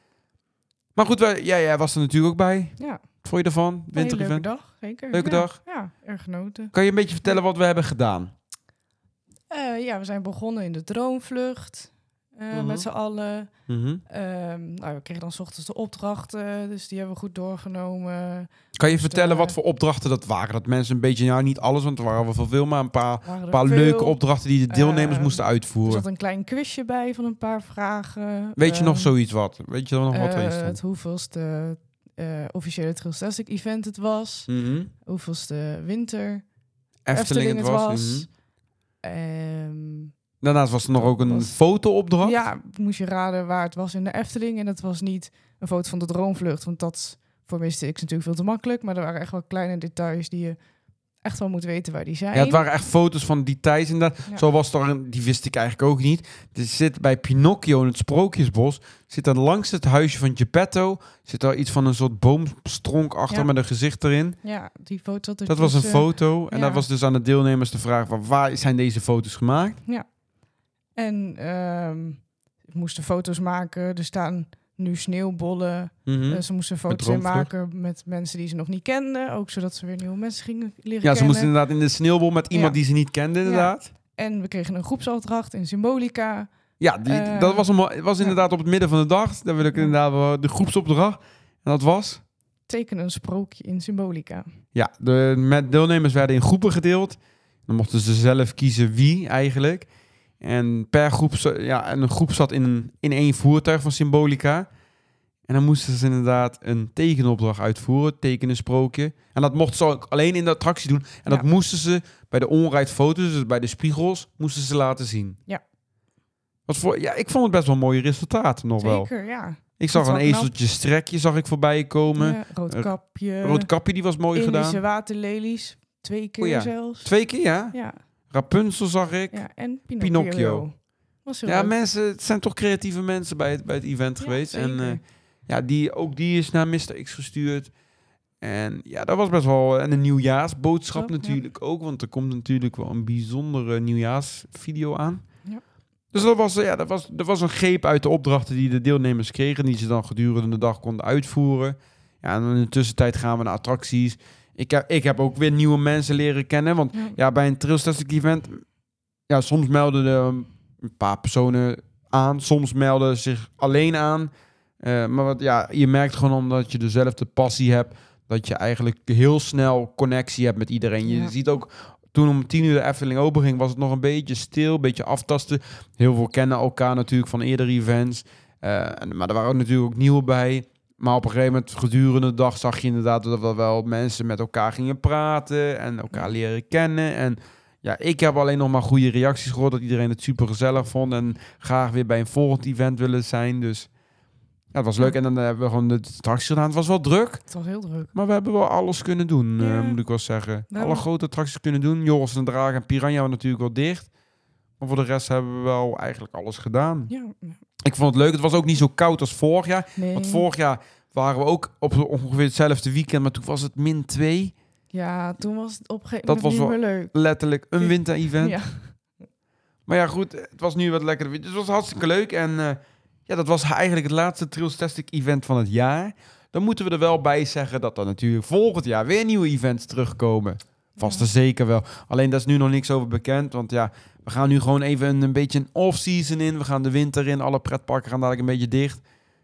Maar goed, wij, ja, jij was er natuurlijk ook bij. Ja, vond je ervan? Winter leuke dag. Zeker. Leuke ja. dag. Ja, erg genoten. Kan je een beetje vertellen wat we hebben gedaan? Eh, ja, we zijn begonnen in de droomvlucht. Eh, Mhm. Met z'n allen. Mhm. Ehm, nou, we kregen dan 's ochtends de opdrachten, dus die hebben we goed doorgenomen. Kan je Dus, vertellen eh, wat voor opdrachten dat waren? Dat mensen een beetje, nou niet alles, want er waren wel veel, veel maar een paar, er paar veel. leuke opdrachten die de deelnemers Eh, moesten Er uitvoeren. zat een klein quizje bij van een paar vragen. Weet je nog Ehm, zoiets wat? Weet je nog wat stond? Het hoeveelste officiële Trailstastic event het was. Mhm. Hoeveelste winter Efteling, het was. Ehm, Daarnaast was er nog ook een Was- fotoopdracht. ja, moest je raden waar het was in de Efteling. En dat was niet een foto van de droomvlucht. Want dat voor Mr. X natuurlijk veel te makkelijk. Maar er waren echt wel kleine details die je echt wel moet weten waar die zijn. Ja, het waren echt foto's van die tijd inderdaad. Ja. Zo was er een, die wist ik eigenlijk ook niet. Er zit bij Pinocchio in het Sprookjesbos, zit er langs het huisje van Geppetto, zit er iets van een soort boomstronk achter Ja. met een gezicht erin. Ja, die foto Dat was een foto en ja. dat was dus aan de deelnemers de vraag van waar zijn deze foto's gemaakt? En we moesten foto's maken. Er staan nu sneeuwbollen. Mhm. Eh, ze moesten foto's maken met mensen die ze nog niet kenden. Ook zodat ze weer nieuwe mensen gingen leren Ja, kennen. ze moesten inderdaad in de sneeuwbol met iemand Ja. die ze niet kenden inderdaad. En we kregen een groepsopdracht in Symbolica. Ja, die, Eh, dat was, een, was ja. inderdaad op het midden van de dag. Daar wil ik Ja. inderdaad de groepsopdracht. En dat was? Teken een sprookje in Symbolica. Ja, de met deelnemers werden in groepen gedeeld. Dan mochten ze zelf kiezen wie eigenlijk. En per groep, ja, en een groep zat in, een, in één voertuig van Symbolica. En dan moesten ze inderdaad een tekenopdracht uitvoeren, tekenen sprookje. En dat mochten ze ook alleen in de attractie doen. En dat moesten ze bij de onrijd foto's, dus bij de spiegels, moesten ze laten zien. Ja. Wat voor, ja, ik vond het best wel mooie resultaten nog wel. Zeker, ja. Ik zag een knap. ezeltje strekje zag ik voorbij komen. Ja, rood Eh, kapje. Rood kapje, die was mooi Indische gedaan. waterlelies. Twee keer Oh ja. zelfs. Twee keer, ja. Ja, Rapunzel zag ik. Ja, ja, en Pinocchio. Pinocchio. Was heel leuk. mensen, het zijn toch creatieve mensen bij het, bij het event Ja, geweest. En zeker. eh, ja, die, ook die is naar Mr. X gestuurd. En ja, dat was best wel... En een nieuwjaarsboodschap Zo, ja. natuurlijk ook. Want er komt natuurlijk wel een bijzondere nieuwjaarsvideo aan. Ja. Dus dat was, ja, dat, was, dat was een greep uit de opdrachten die de deelnemers kregen. Die ze dan gedurende de dag konden uitvoeren. Ja, en in de tussentijd gaan we naar attracties. Ik heb, ik heb ook weer nieuwe mensen leren kennen. Want Ja. ja, bij een Trailstastic event... Ja, soms melden er een paar personen aan. Soms melden ze zich alleen aan. Eh, maar wat, ja, je merkt gewoon omdat je dezelfde passie hebt, dat je eigenlijk heel snel connectie hebt met iedereen. Je Ja. ziet ook, toen om tien uur de Efteling open ging, was het nog een beetje stil, een beetje aftasten. Heel veel kennen elkaar natuurlijk van eerdere events. Eh, maar er waren natuurlijk ook nieuwe bij. Maar op een gegeven moment, gedurende de dag, zag je inderdaad dat er wel mensen met elkaar gingen praten en elkaar leren kennen. En ja, ik heb alleen nog maar goede reacties gehoord dat iedereen het super gezellig vond en graag weer bij een volgend event willen zijn. Dus ja, het was leuk. En dan hebben we gewoon de attracties gedaan. Het was wel druk, Het was heel druk. maar we hebben wel alles kunnen doen, eh, moet ik wel zeggen. We Alle grote attracties kunnen doen. Joris en Draag en Piranha waren natuurlijk wel dicht. Maar voor de rest hebben we wel eigenlijk alles gedaan. Ja. Ik vond het leuk. Het was ook niet zo koud als vorig jaar. nee. Want vorig jaar waren we ook op ongeveer hetzelfde weekend, maar toen was het min 2. Ja, toen was het op een gegeven Dat moment was niet wel- meer leuk. Letterlijk een winter-event. Ja. Maar ja, goed, het was nu wat lekker. weer. Dus het was hartstikke leuk. En eh, ja, dat was eigenlijk het laatste Trilstastic event van het jaar. Dan moeten we er wel bij zeggen dat er natuurlijk volgend jaar weer nieuwe events terugkomen. Vast en zeker wel. Alleen daar is nu nog niks over bekend. Want ja, we gaan nu gewoon even een, een beetje een off-season in. We gaan de winter in. Alle pretparken gaan dadelijk een beetje dicht.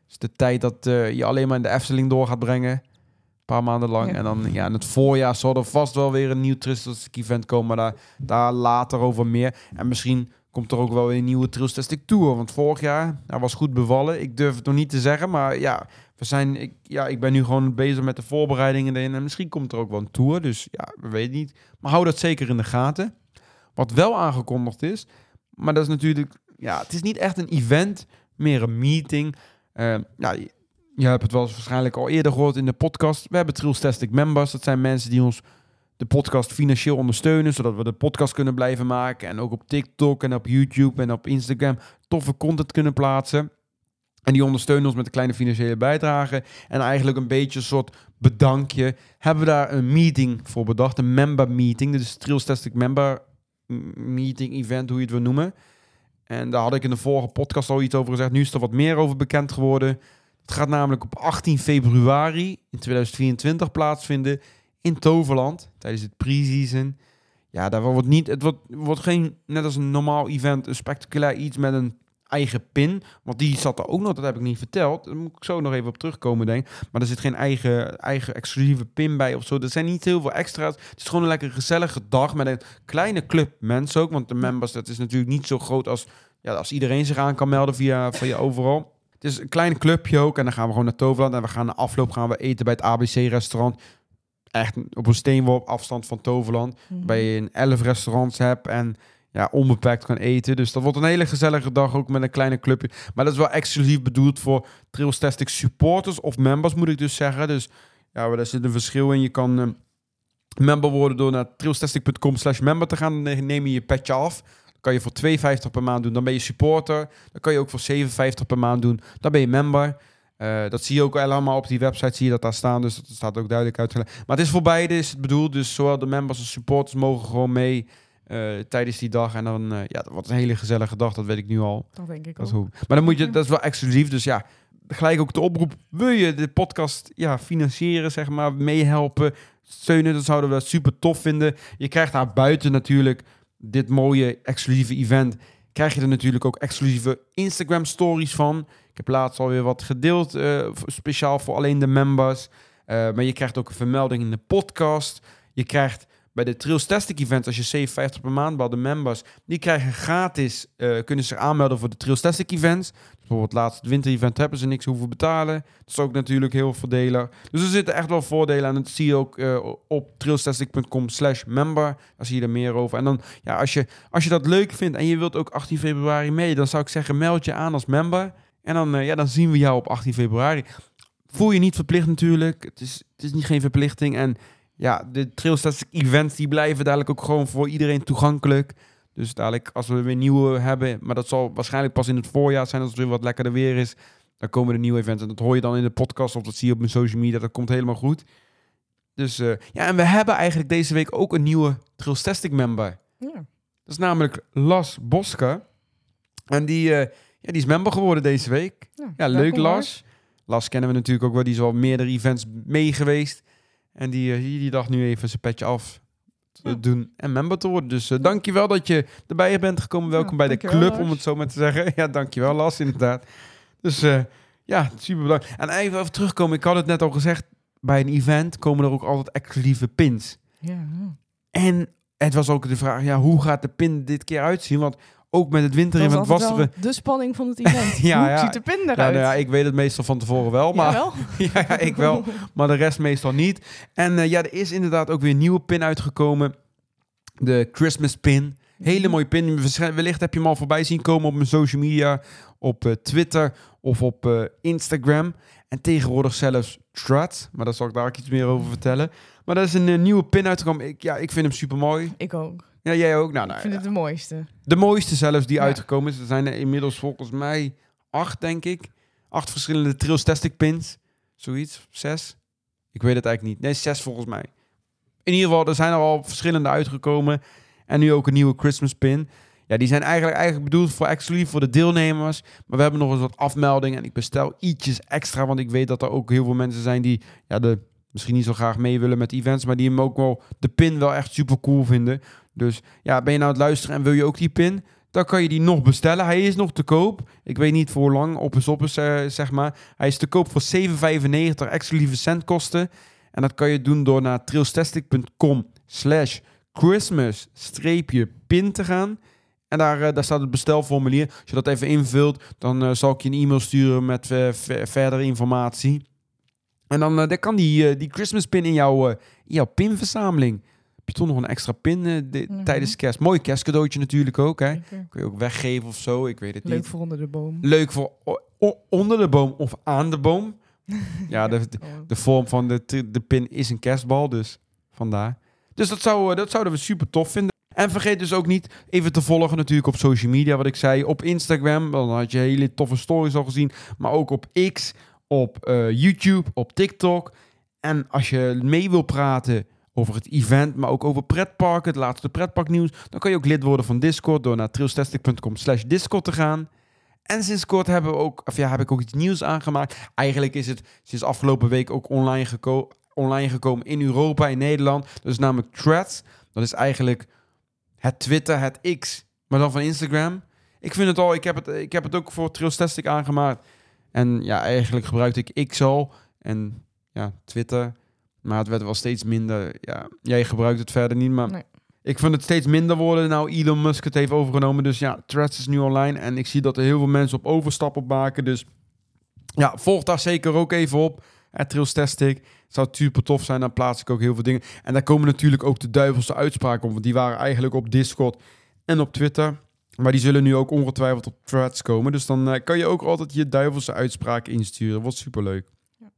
Dus de tijd dat eh, je alleen maar in de Efteling door gaat brengen. Een paar maanden lang. Ja. En dan ja, in het voorjaar zal er vast wel weer een nieuw Trilstastic event komen. Maar daar, daar later over meer. En misschien komt er ook wel weer een nieuwe Trilstastic Tour. Want vorig jaar nou, was goed bevallen. Ik durf het nog niet te zeggen. Maar ja, we zijn, ik, ja, ik ben nu gewoon bezig met de voorbereidingen erin. En misschien komt er ook wel een tour. Dus ja, we weten niet. Maar hou dat zeker in de gaten. Wat wel aangekondigd is. Maar dat is natuurlijk... Ja, het is niet echt een event. Meer een meeting. Eh, ja, je, hebt het wel waarschijnlijk al eerder gehoord in de podcast. We hebben Trilstastic members. Dat zijn mensen die ons de podcast financieel ondersteunen, zodat we de podcast kunnen blijven maken en ook op TikTok en op YouTube en op Instagram toffe content kunnen plaatsen. En die ondersteunen ons met een kleine financiële bijdrage. En eigenlijk een beetje een soort bedankje. Hebben we daar een meeting voor bedacht. Een member meeting. Dit is Trilstastic member meeting event, hoe je het wil noemen. En daar had ik in de vorige podcast al iets over gezegd. Nu is er wat meer over bekend geworden. Het gaat namelijk op 18 februari in 2024 plaatsvinden in Toverland tijdens het pre-season. Ja, daar wordt niet, het wordt, wordt geen, net als een normaal event, een spectaculair iets met een eigen pin. Want die zat er ook nog, dat heb ik niet verteld. Daar moet ik zo nog even op terugkomen, denk ik. Maar er zit geen eigen, eigen exclusieve pin bij of zo. Er zijn niet heel veel extra's. Het is gewoon een lekker gezellige dag met een kleine club mensen ook. Want de members, dat is natuurlijk niet zo groot als, ja, als iedereen zich aan kan melden via, via overal. Het is een klein clubje ook. En dan gaan we gewoon naar Toverland. En we gaan na afloop gaan we eten bij het ABC-restaurant. Echt op een steenworp afstand van Toverland. Mhm. Waar je een 11 restaurants hebt en ja, onbeperkt kan eten. Dus dat wordt een hele gezellige dag ook met een kleine clubje. Maar dat is wel exclusief bedoeld voor Trailstastic supporters of members, moet ik dus zeggen. Dus ja, daar zit een verschil in. Je kan eh, member worden door naar trailstastic.com slash member te gaan. Dan neem je je petje af. Kan je voor 2,50 per maand doen. Dan ben je supporter. Dan kan je ook voor 7,50 per maand doen. Dan ben je member. Eh, dat zie je ook allemaal op die website, zie je dat daar staan. Dus dat staat ook duidelijk uitgelegd. Maar het is voor beide is het bedoeld. Dus zowel de members als supporters mogen gewoon mee eh, tijdens die dag. En dan, eh, ja, dat wordt een hele gezellige dag. Dat weet ik nu al. Dat denk ik Dat ook. hoe. Maar dan moet je, dat is wel exclusief. Dus ja, gelijk ook de oproep. Wil je de podcast ja, financieren, zeg maar, meehelpen, steunen? Dat zouden we super tof vinden. Je krijgt daar buiten natuurlijk dit mooie exclusieve event. Krijg je er natuurlijk ook exclusieve Instagram stories van. Ik heb laatst alweer wat gedeeld, v- speciaal voor alleen de members. Maar je krijgt ook een vermelding in de podcast. Je krijgt bij de Trailstastic event, als je 7,50 per maand bij de members, die krijgen gratis, eh, kunnen zich aanmelden voor de Trailstastic events. Dus bijvoorbeeld het laatste winter event hebben ze niks hoeven betalen. Dat is ook natuurlijk heel voordelig. Dus er zitten echt wel voordelen aan. Dat zie je ook eh, op trailstastic.com slash member. Daar zie je er meer over. En dan, ja, als je, als je dat leuk vindt en je wilt ook 18 februari mee, dan zou ik zeggen, meld je aan als member. En dan, eh, ja, dan zien we jou op 18 februari. Voel je niet verplicht natuurlijk. Het is, het is niet geen verplichting. En ja, de Trailstastic events die blijven dadelijk ook gewoon voor iedereen toegankelijk. Dus dadelijk als we weer nieuwe hebben, maar dat zal waarschijnlijk pas in het voorjaar zijn als het weer wat lekkerder weer is. Dan komen er nieuwe events en dat hoor je dan in de podcast of dat zie je op mijn social media. Dat komt helemaal goed. Dus eh, ja, en we hebben eigenlijk deze week ook een nieuwe Trailstastic member. Ja. Dat is namelijk Las Boska. En die, eh, ja, die is member geworden deze week. Ja, leuk welkom, Las. Las kennen we natuurlijk ook wel. Die is al meerdere events mee geweest. En die, eh, die, die dacht nu even zijn petje af. te Ja. doen en member te worden. Dus eh, dankjewel dat je erbij bent gekomen. Welkom Ja, bij de club, om het zo maar te zeggen. Ja, dankjewel Las, inderdaad. Dus eh, ja, super bedankt. En even over terugkomen. Ik had het net al gezegd. Bij een event komen er ook altijd exclusieve pins. Ja. En het was ook de vraag, ja, hoe gaat de pin dit keer uitzien? Want ook met het Dat winterevent was was altijd er... wel de spanning van het event. Ja, Hoe ja. ziet de pin Ja, eruit? nou ja, ik weet het meestal van tevoren wel, maar ja, ja, ik wel. Maar de rest meestal niet. En eh, ja, er is inderdaad ook weer een nieuwe pin uitgekomen. De Christmas pin. Hele mooie pin. Wellicht heb je hem al voorbij zien komen op mijn social media. Op eh, Twitter of op eh, Instagram. En tegenwoordig zelfs Threads. Maar daar zal ik daar ook iets meer over vertellen. Maar dat is een nieuwe pin uitgekomen. Ik, ja, ik vind hem super mooi. Ik ook. Ja, jij ook? Nou, nou, ik vind het de mooiste. de mooiste zelfs die Ja. uitgekomen is. Er zijn er inmiddels volgens mij acht, denk ik. Acht verschillende Trails Tastic pins. Zoiets. Zes. Ik weet het eigenlijk niet. Nee, zes volgens mij. In ieder geval, er zijn er al verschillende uitgekomen. En nu ook een nieuwe Christmas pin. Ja, die zijn eigenlijk, eigenlijk bedoeld voor exclusief voor de deelnemers. Maar we hebben nog eens wat afmeldingen. En ik bestel ietsjes extra. Want ik weet dat er ook heel veel mensen zijn die ja, de, misschien niet zo graag mee willen met events. Maar die hem ook wel de pin wel echt super cool vinden. Dus ja, ben je nou het luisteren en wil je ook die pin? Dan kan je die nog bestellen. Hij is nog te koop. Ik weet niet voor lang, op is op is, eh, zeg maar. Hij is te koop voor 7,95 exclusieve centkosten. En dat kan je doen door naar trailstastic.com slash Christmas-pin te gaan. En daar, eh, daar staat het bestelformulier. Als je dat even invult, dan eh, zal ik je een e-mail sturen met ver- verdere informatie. En dan, eh, dan kan die, eh, die Christmas pin in jouw, eh, in jouw pinverzameling. Heb je toch nog een extra pin de- Mhm. tijdens kerst. Mooi kerstcadeautje natuurlijk ook. Hè? Kun je ook weggeven of zo. Ik weet het Leuk niet. voor onder de boom. Leuk voor onder de boom of aan de boom. Ja, de, de, de vorm van de, de pin is een kerstbal, dus vandaar. Dus dat, zou, dat zouden we super tof vinden. En vergeet dus ook niet even te volgen natuurlijk op social media, wat ik zei. Op Instagram, dan had je hele toffe stories al gezien. Maar ook op X, op eh, YouTube, op TikTok. En als je mee wil praten over het event, maar ook over pretparken, het laatste pretparknieuws, dan kan je ook lid worden van Discord door naar trailstastic.com slash Discord te gaan. En sinds kort hebben we ook, of ja, heb ik ook iets nieuws aangemaakt. Eigenlijk is het sinds afgelopen week ook online, online gekomen in Europa, in Nederland. Dat is namelijk Threads. Dat is eigenlijk het Twitter, het X, maar dan van Instagram. Ik vind het al, ik heb het, ik heb het ook voor Trailstastic aangemaakt. En ja, eigenlijk gebruikte ik al en ja, Twitter. Maar het werd wel steeds minder. Ja, jij gebruikt het verder niet, maar Nee. ik vind het steeds minder worden. Nou, Elon Musk het heeft overgenomen. Dus ja, Threads is nu online. En ik zie dat er heel veel mensen op overstap op maken. Dus ja, volg daar zeker ook even op. Het. Zou super tof zijn. Dan plaats ik ook heel veel dingen. En daar komen natuurlijk ook de duivelse uitspraken om. Want die waren eigenlijk op Discord en op Twitter. Maar die zullen nu ook ongetwijfeld op Threads komen. Dus dan eh, kan je ook altijd je duivelse uitspraken insturen. Wordt superleuk. Ja.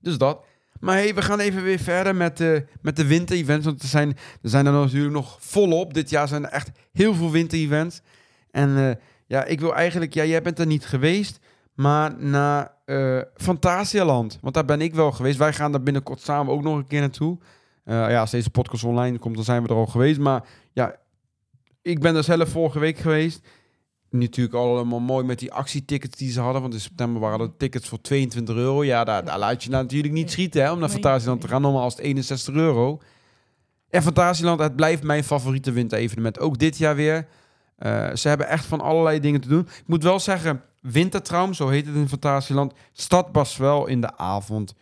Dus dat. Maar hey, we gaan even weer verder met, de met de winter-events. Want er zijn, er zijn er natuurlijk nog volop. Dit jaar zijn er echt heel veel winter-events. En eh, ja, ik wil eigenlijk... Ja, jij bent er niet geweest. Maar naar eh Fantasialand. Want daar ben ik wel geweest. Wij gaan daar binnenkort samen ook nog een keer naartoe. Eh, ja, als deze podcast online komt, dan zijn we er al geweest. Maar ja, ik ben er zelf vorige week geweest. Natuurlijk allemaal mooi met die actietickets die ze hadden. Want in september waren de tickets voor 22 euro. Ja, daar, daar laat je natuurlijk niet schieten hè, om naar Fantasieland te gaan. Normaal is het 61 euro. En Fantasieland, het blijft mijn favoriete winterevenement. Ook dit jaar weer. Eh, ze hebben echt van allerlei dingen te doen. Ik moet wel zeggen, Wintertraum, zo heet het in Fantasieland, start pas wel in de avond.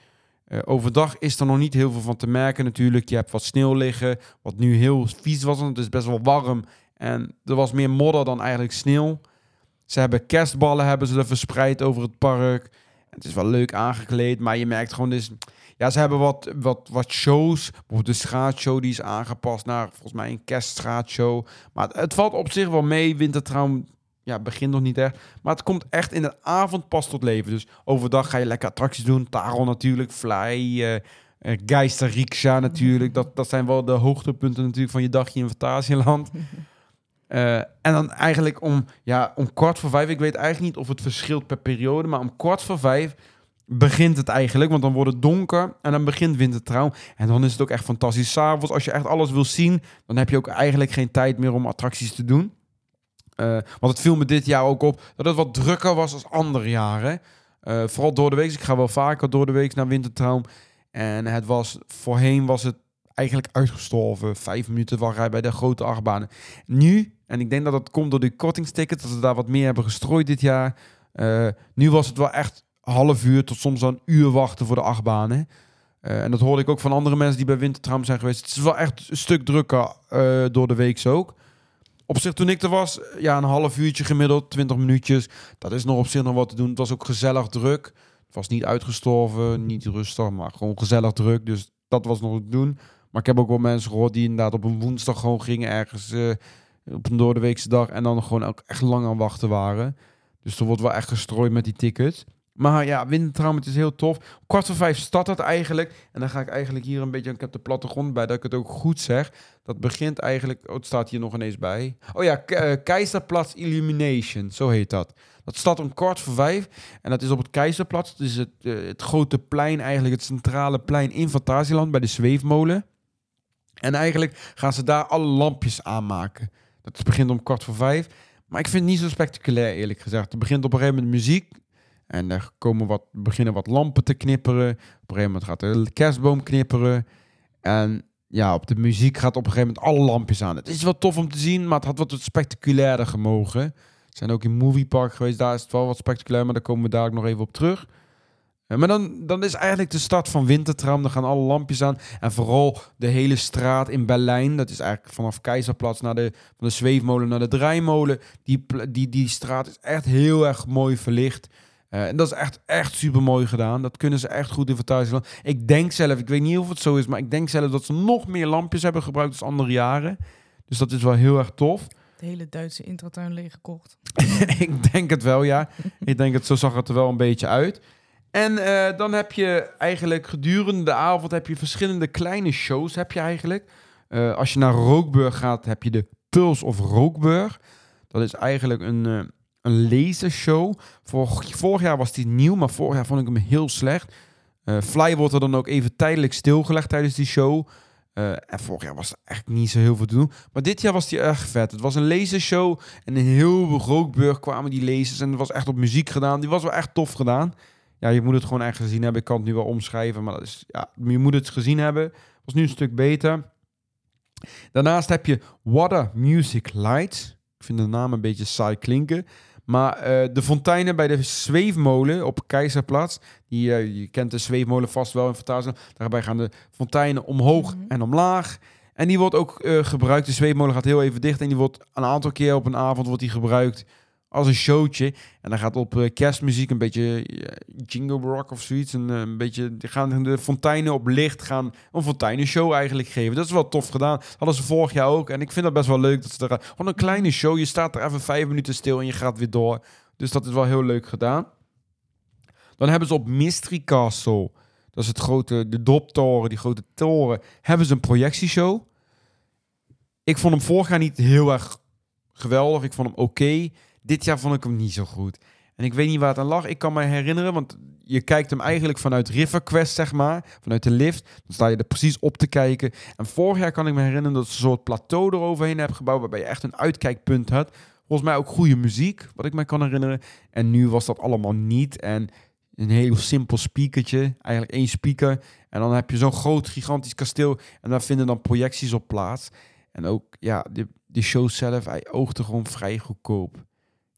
Eh, overdag is er nog niet heel veel van te merken natuurlijk. Je hebt wat sneeuw liggen, wat nu heel vies was, want het is best wel warm. En er was meer modder dan eigenlijk sneeuw. Ze hebben kerstballen hebben ze er verspreid over het park. Het is wel leuk aangekleed, maar je merkt gewoon... Dus, ja, ze hebben wat, wat, wat shows. Bijvoorbeeld de schaatsshow die is aangepast naar volgens mij een kerstschaatshow. Maar het, het valt op zich wel mee. Wintertraum ja, begint nog niet echt. Maar het komt echt in de avond pas tot leven. Dus overdag ga je lekker attracties doen. Taron natuurlijk, Fly, eh eh, Geister Riksha natuurlijk. Dat, dat zijn wel de hoogtepunten natuurlijk van je dagje in Fantasieland. Eh, en dan eigenlijk om, ja, om kwart voor vijf, ik weet eigenlijk niet of het verschilt per periode, maar om kwart voor vijf begint het eigenlijk, want dan wordt het donker en dan begint wintertrouw. En dan is het ook echt fantastisch. S'avonds, als je echt alles wil zien, dan heb je ook eigenlijk geen tijd meer om attracties te doen. Eh, want het viel me dit jaar ook op dat het wat drukker was als andere jaren. Eh, vooral door de week. Ik ga wel vaker door de week naar Wintertraum. En het was, voorheen was het eigenlijk uitgestorven. Vijf minuten wachtrij bij de grote achtbanen. Nu, en ik denk dat dat komt door de kortingstickets, dat ze daar wat meer hebben gestrooid dit jaar. Uh, nu was het wel echt half uur tot soms een uur wachten voor de achtbanen. Uh, en dat hoorde ik ook van andere mensen die bij Wintertram zijn geweest. Het is wel echt een stuk drukker uh, door de week ook. Op zich, toen ik er was, ja, een half uurtje gemiddeld, 20 minuutjes. Dat is nog op zich nog wat te doen. Het was ook gezellig druk. Het was niet uitgestorven, niet rustig, maar gewoon gezellig druk. Dus dat was nog te doen. Maar ik heb ook wel mensen gehoord die inderdaad op een woensdag gewoon gingen ergens uh, op een doordeweekse dag. En dan gewoon ook echt lang aan wachten waren. Dus er wordt wel echt gestrooid met die tickets. Maar ja, Wintertraum, het is heel tof. Kwart voor vijf start het eigenlijk. En dan ga ik eigenlijk hier een beetje... Ik heb de plattegrond bij, dat ik het ook goed zeg. Dat begint eigenlijk... Oh, het staat hier nog ineens bij. Oh ja, uh, Keizerplatz Illumination. Zo heet dat. Dat staat om kwart voor vijf. En dat is op het Keizerplatz. Is het, uh, het grote plein eigenlijk. Het centrale plein in Fantasieland bij de Zweefmolen. En eigenlijk gaan ze daar alle lampjes aanmaken. Dat begint om kwart voor vijf. Maar ik vind het niet zo spectaculair, eerlijk gezegd. Het begint op een gegeven moment muziek. En er komen wat, beginnen wat lampen te knipperen. Op een gegeven moment gaat de kerstboom knipperen. En ja, op de muziek gaat op een gegeven moment alle lampjes aan. Het is wel tof om te zien, maar het had wat spectaculairder gemogen. We zijn ook in Movie Park geweest, daar is het wel wat spectaculair, maar daar komen we daar nog even op terug. Maar dan, dan is eigenlijk de start van Wintertram. Dan gaan alle lampjes aan. En vooral de hele straat in Berlijn. Dat is eigenlijk vanaf Keizerplatz naar de, van de zweefmolen naar de draaimolen. Die, die, die straat is echt heel erg mooi verlicht. Uh, en dat is echt, echt super mooi gedaan. Dat kunnen ze echt goed in vertuigen. Ik denk zelf, ik weet niet of het zo is, maar ik denk zelf dat ze nog meer lampjes hebben gebruikt dan andere jaren. Dus dat is wel heel erg tof. De hele Duitse intratuin leeggekocht. ik denk het wel, ja. ik denk het, zo zag het er wel een beetje uit. En uh, dan heb je eigenlijk gedurende de avond heb je verschillende kleine shows heb je eigenlijk. Uh, als je naar Rookburg gaat, heb je de Puls of Rookburg. Dat is eigenlijk een een lasershow. Vorig, jaar was die nieuw, maar vorig jaar vond ik hem heel slecht. Fly wordt er dan ook even tijdelijk stilgelegd tijdens die show. En vorig jaar was er echt niet zo heel veel te doen. Maar dit jaar was die erg vet. Het was een lasershow. En in heel Rookburg kwamen die lasers. En het was echt op muziek gedaan. Die was wel echt tof gedaan. Ja, je moet het gewoon echt gezien hebben. Ik kan het nu wel omschrijven. Maar dat is, ja, je moet het gezien hebben. was nu een stuk beter. Daarnaast heb je Water Music Lights. Ik vind de naam een beetje saai klinken. Maar uh, de fonteinen bij de zweefmolen op Keizerplatz, die, uh, je kent de zweefmolen vast wel in Fantasia, daarbij gaan de fonteinen omhoog mm -hmm. en omlaag. En die wordt ook uh, gebruikt, de zweefmolen gaat heel even dicht en die wordt een aantal keer op een avond wordt die gebruikt als een showtje. En dan gaat op uh, kerstmuziek een beetje uh, jingle rock of zoiets. Een, uh, een beetje, die gaan de fonteinen op licht gaan een fonteinenshow eigenlijk geven. Dat is wel tof gedaan. Hadden ze vorig jaar ook. En ik vind dat best wel leuk. Dat ze er gewoon een kleine show. Je staat er even vijf minuten stil en je gaat weer door. Dus dat is wel heel leuk gedaan. Dan hebben ze op Mystery Castle, dat is het grote, de doptoren, die grote toren, hebben ze een projectieshow. Ik vond hem vorig jaar niet heel erg geweldig. Ik vond hem oké. Dit jaar vond ik hem niet zo goed. En ik weet niet waar het aan lag. Ik kan me herinneren, want je kijkt hem eigenlijk vanuit River Quest, zeg maar. Vanuit de lift. Dan sta je er precies op te kijken. En vorig jaar kan ik me herinneren dat ze een soort plateau eroverheen hebben gebouwd. Waarbij je echt een uitkijkpunt had. Volgens mij ook goede muziek, wat ik me kan herinneren. En nu was dat allemaal niet. En een heel simpel speakertje. Eigenlijk één speaker. En dan heb je zo'n groot, gigantisch kasteel. En daar vinden dan projecties op plaats. En ook, ja, de, de show zelf, hij oogde gewoon vrij goedkoop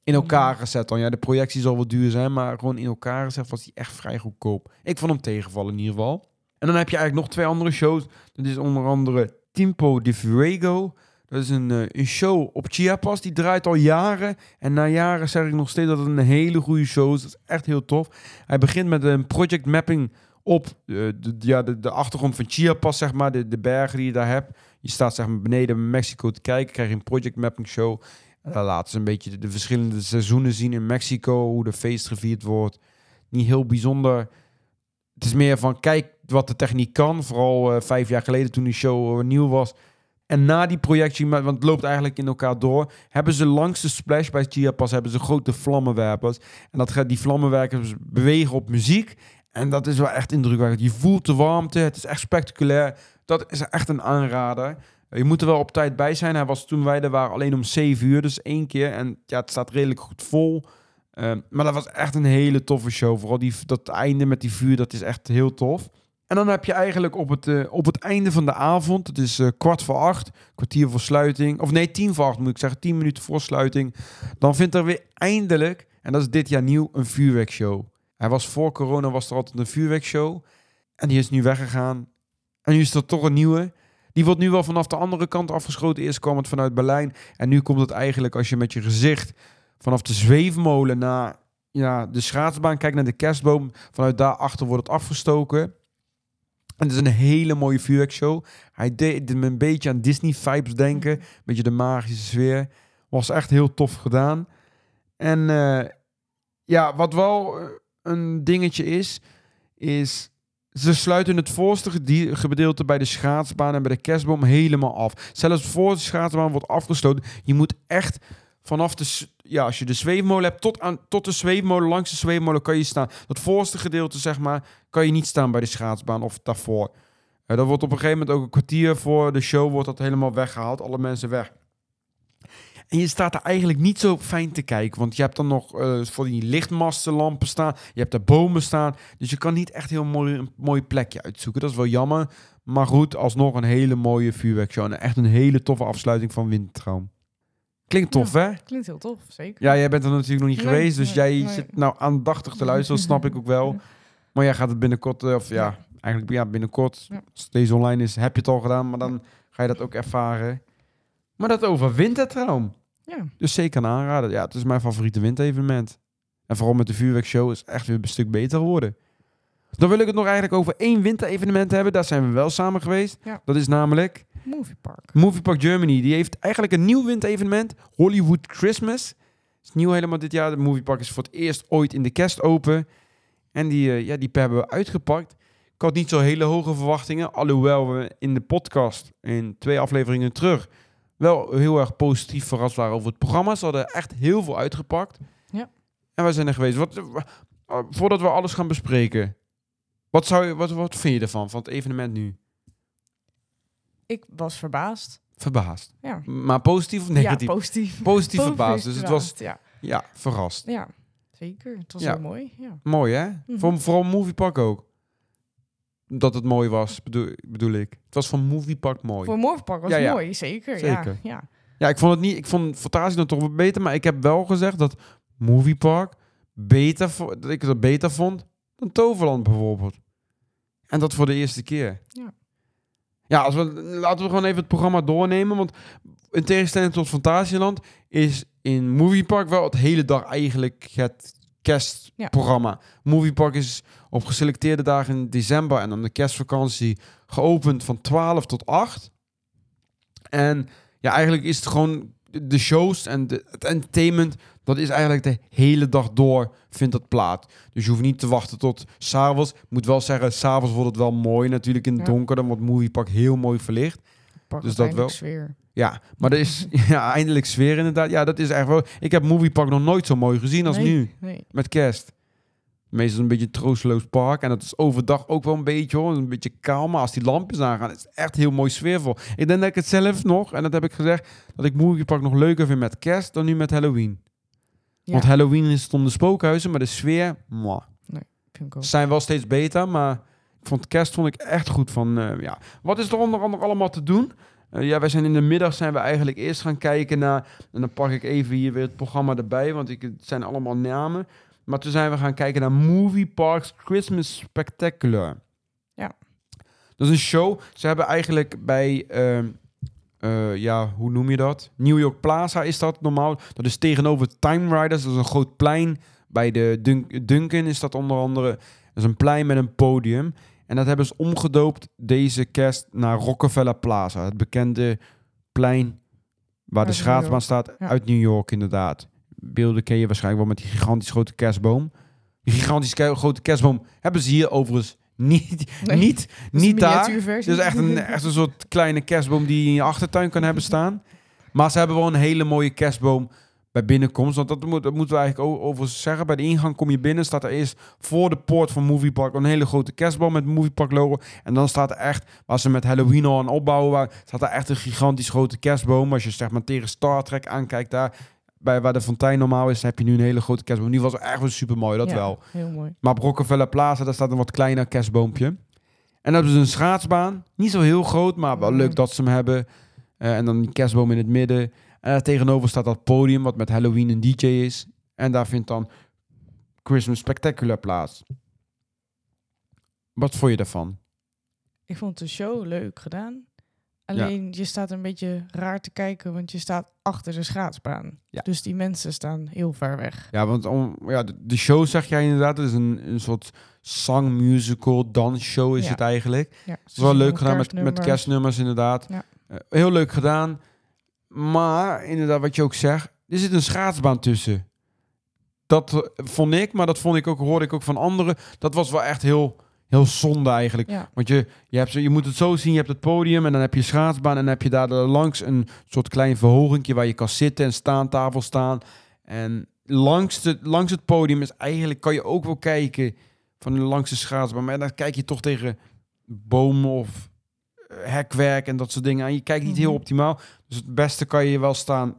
in elkaar gezet dan. Ja, de projectie zal wel duur zijn, maar gewoon in elkaar gezet was die echt vrij goedkoop. Ik vond hem tegenvallen in ieder geval. En dan heb je eigenlijk nog twee andere shows. Dat is onder andere Timpo de Fuego. Dat is een, uh, een show op Chiapas. Die draait al jaren. En na jaren zeg ik nog steeds dat het een hele goede show is. Dat is echt heel tof. Hij begint met een project mapping op uh, de, ja, de, de achtergrond van Chiapas, zeg maar. De, de bergen die je daar hebt. Je staat zeg maar beneden Mexico te kijken. Krijg je een project mapping show. Laten ze een beetje de, verschillende seizoenen zien in Mexico, hoe de feest gevierd wordt. Niet heel bijzonder. Het is meer van, kijk wat de techniek kan. Vooral uh, vijf jaar geleden toen die show uh, nieuw was. En na die projectie, want het loopt eigenlijk in elkaar door, hebben ze langs de splash bij Chiapas hebben ze grote vlammenwerpers. En dat gaat die vlammenwerpers bewegen op muziek. En dat is wel echt indrukwekkend. Je voelt de warmte, het is echt spectaculair. Dat is echt een aanrader. Je moet er wel op tijd bij zijn. Hij was toen wij er waren alleen om 7 uur, dus één keer. En ja, het staat redelijk goed vol. Uh, maar dat was echt een hele toffe show. Vooral die, dat einde met die vuur, dat is echt heel tof. En dan heb je eigenlijk op het, eh, op het einde van de avond, het is eh, kwart voor acht, kwartier voor sluiting, of nee, tien voor acht moet ik zeggen, tien minuten voor sluiting. Dan vindt er weer eindelijk, en dat is dit jaar nieuw, een vuurwerkshow. Hij was voor corona, was er altijd een vuurwerkshow. En die is nu weggegaan. En nu is er toch een nieuwe. Die wordt nu wel vanaf de andere kant afgeschoten. Eerst kwam het vanuit Berlijn. En nu komt het eigenlijk als je met je gezicht vanaf de zweefmolen naar ja, de schaatsbaan kijkt, naar de kerstboom. Vanuit daarachter wordt het afgestoken. En het is een hele mooie vuurwerkshow. Hij deed me een beetje aan Disney-vibes denken. Een beetje de magische sfeer. Was echt heel tof gedaan. En eh, ja, wat wel eh, een dingetje is, is ze sluiten het voorste gedeelte bij de schaatsbaan en bij de kerstboom helemaal af. Zelfs voor de schaatsbaan wordt afgesloten. Je moet echt vanaf de, ja, als je de zweefmolen hebt, tot, aan, tot de zweefmolen, langs de zweefmolen kan je staan. Dat voorste gedeelte, zeg maar, kan je niet staan bij de schaatsbaan of daarvoor. Eh, dat wordt op een gegeven moment ook een kwartier voor de show wordt dat helemaal weggehaald. Alle mensen weg. En je staat er eigenlijk niet zo fijn te kijken. Want je hebt dan nog eh, voor die lichtmastenlampen staan. Je hebt er bomen staan. Dus je kan niet echt heel mooi, een mooi plekje uitzoeken. Dat is wel jammer. Maar goed, alsnog een hele mooie vuurwerkshow. En echt een hele toffe afsluiting van Wintertraum. Klinkt tof, hè? Klinkt heel tof, zeker. Ja, jij bent er natuurlijk nog niet Nee, geweest. Dus nee, jij nee. zit nou aandachtig te luisteren. Dat snap ik ook wel. Maar jij gaat het binnenkort... eh, Of ja, eigenlijk ja, binnenkort. Als deze online is, heb je het al gedaan. Maar dan ga je dat ook ervaren. Maar dat over Wintertraum. Ja. Dus zeker een aanrader. Ja, het is mijn favoriete winterevenement. En vooral met de vuurwerkshow is het echt weer een stuk beter geworden. Dan wil ik het nog eigenlijk over één winterevenement hebben. Daar zijn we wel samen geweest. Ja. Dat is namelijk Movie Park. Movie Park Germany. Die heeft eigenlijk een nieuw winterevenement. Hollywood Christmas. Het is nieuw helemaal dit jaar. De Movie Park is voor het eerst ooit in de kerst open. En die, eh, ja, die hebben we uitgepakt. Ik had niet zo hele hoge verwachtingen. Alhoewel we in de podcast, in twee afleveringen terug, wel heel erg positief verrast waren over het programma. Ze hadden echt heel veel uitgepakt. Ja. En we zijn er geweest. Wat, eh, voordat we alles gaan bespreken. Wat, zou je, wat, wat vind je ervan, van het evenement nu? Ik was verbaasd. Verbaasd. Ja, Maar positief of negatief? ja positief. positief verbaasd. Dus het was, verbaasd, ja, verrast. Ja. ja, zeker. Het was Ja. heel mooi. Ja. Mooi, hè? Mhm. Voor, vooral Movie Park ook. Dat het mooi was, bedoel, bedoel ik. Het was van Movie Park mooi. Voor Movie Park was Ja, mooi, zeker. Zeker. Ja, ja. Ja, ik vond het niet. Ik vond Fantasie dan toch wel beter, maar ik heb wel gezegd dat Movie Park beter, dat ik het beter vond dan Toverland bijvoorbeeld. En dat voor de eerste keer. Ja. Ja, als we, laten we gewoon even het programma doornemen, want in tegenstelling tot Fantasieland is in Movie Park wel het hele dag eigenlijk het kerstprogramma. Movie Park is op geselecteerde dagen in december en dan de kerstvakantie geopend van 12 tot 8. En ja, eigenlijk is het gewoon de shows en de, het entertainment, dat is eigenlijk de hele dag door vindt dat plaats. Dus je hoeft niet te wachten tot s'avonds. Ik moet wel zeggen, s'avonds wordt het wel mooi natuurlijk in het Ja. donker. Dan wordt Movie Park heel mooi verlicht. Park Dus dat eindelijk sfeer. Ja, maar er is ja, eindelijk sfeer inderdaad. Ja, dat is echt wel... Ik heb Movie Park nog nooit zo mooi gezien als Nee, nu. Nee. Met kerst. Meestal een beetje een troosteloos park. En dat is overdag ook wel een beetje hoor. Een beetje kaal. Maar als die lampjes aangaan, is het echt heel mooi sfeervol. Ik denk dat ik het zelf nog, en dat heb ik gezegd, dat ik Movie Park nog leuker vind met kerst dan nu met Halloween. Ja, Want Halloween is stonden spookhuizen, maar de sfeer, mwah. vind ik ook. Zijn wel steeds beter, maar vond kerst vond ik echt goed van, eh, ja. Wat is er onder andere allemaal te doen? Eh, ja, wij zijn in de middag zijn we eigenlijk eerst gaan kijken naar, en dan pak ik even hier weer het programma erbij, want ik, het zijn allemaal namen. Maar toen zijn we gaan kijken naar Movie Parks Christmas Spectacular. Ja. Dat is een show. Ze hebben eigenlijk bij, ehm, eh, ja, hoe noem je dat? New York Plaza is dat normaal. Dat is tegenover Time Riders. Dat is een groot plein. Bij de Dun- Duncan is dat onder andere. Dat is een plein met een podium. En dat hebben ze omgedoopt deze kerst naar Rockefeller Plaza. Het bekende plein waar de Uit schaatsbaan staat. Ja. Uit New York inderdaad. Beelden ken je waarschijnlijk wel met die gigantisch grote kerstboom. Die gigantisch ke- grote kerstboom hebben ze hier overigens niet, Nee, niet, niet daar. is echt een, echt een soort kleine kerstboom die je in je achtertuin kan hebben staan. Maar ze hebben wel een hele mooie kerstboom bij binnenkomst. Want dat, moet, dat moeten we eigenlijk o- overigens zeggen. Bij de ingang kom je binnen, staat er eerst voor de poort van Movie Park een hele grote kerstboom met Movie Park logo. En dan staat er echt, waar ze met Halloween al aan opbouwen waren, staat er echt een gigantisch grote kerstboom. Als je zeg maar tegen Star Trek aankijkt daar, bij waar de fontein normaal is, heb je nu een hele grote kerstboom. Die was echt wel super mooi, dat Ja, wel. Heel mooi. Maar op Rockefeller Plaza, daar staat een wat kleiner kerstboompje. En dan hebben ze een schaatsbaan. Niet zo heel groot, maar wel Mm. leuk dat ze hem hebben. Eh, en dan die kerstboom in het midden. En daar tegenover staat dat podium, wat met Halloween een DJ is. En daar vindt dan Christmas Spectacular plaats. Wat vond je daarvan? Ik vond de show leuk gedaan. Alleen je staat een beetje raar te kijken, want je staat achter de schaatsbaan. Ja. Dus die mensen staan heel ver weg. Ja, want om, ja, de, de show zeg jij inderdaad. Het is een, een soort song, musical, dansshow is Ja. het eigenlijk. Ja, Het is wel leuk gedaan met, met kerstnummers inderdaad. Ja. Eh, heel leuk gedaan. Maar inderdaad, wat je ook zegt, er zit een schaatsbaan tussen. Dat vond ik, maar dat vond ik ook, hoorde ik ook van anderen. Dat was wel echt heel, heel zonde eigenlijk. Ja, Want je, je, hebt, je moet het zo zien, je hebt het podium en dan heb je schaatsbaan en dan heb je daar langs een soort klein verhogingje waar je kan zitten en staantafel staan. En langs, de, langs het podium is eigenlijk, kan je ook wel kijken van langs de schaatsbaan. Maar dan kijk je toch tegen bomen of hekwerk en dat soort dingen aan. Je kijkt niet heel Mhm. optimaal. Dus het beste kan je wel staan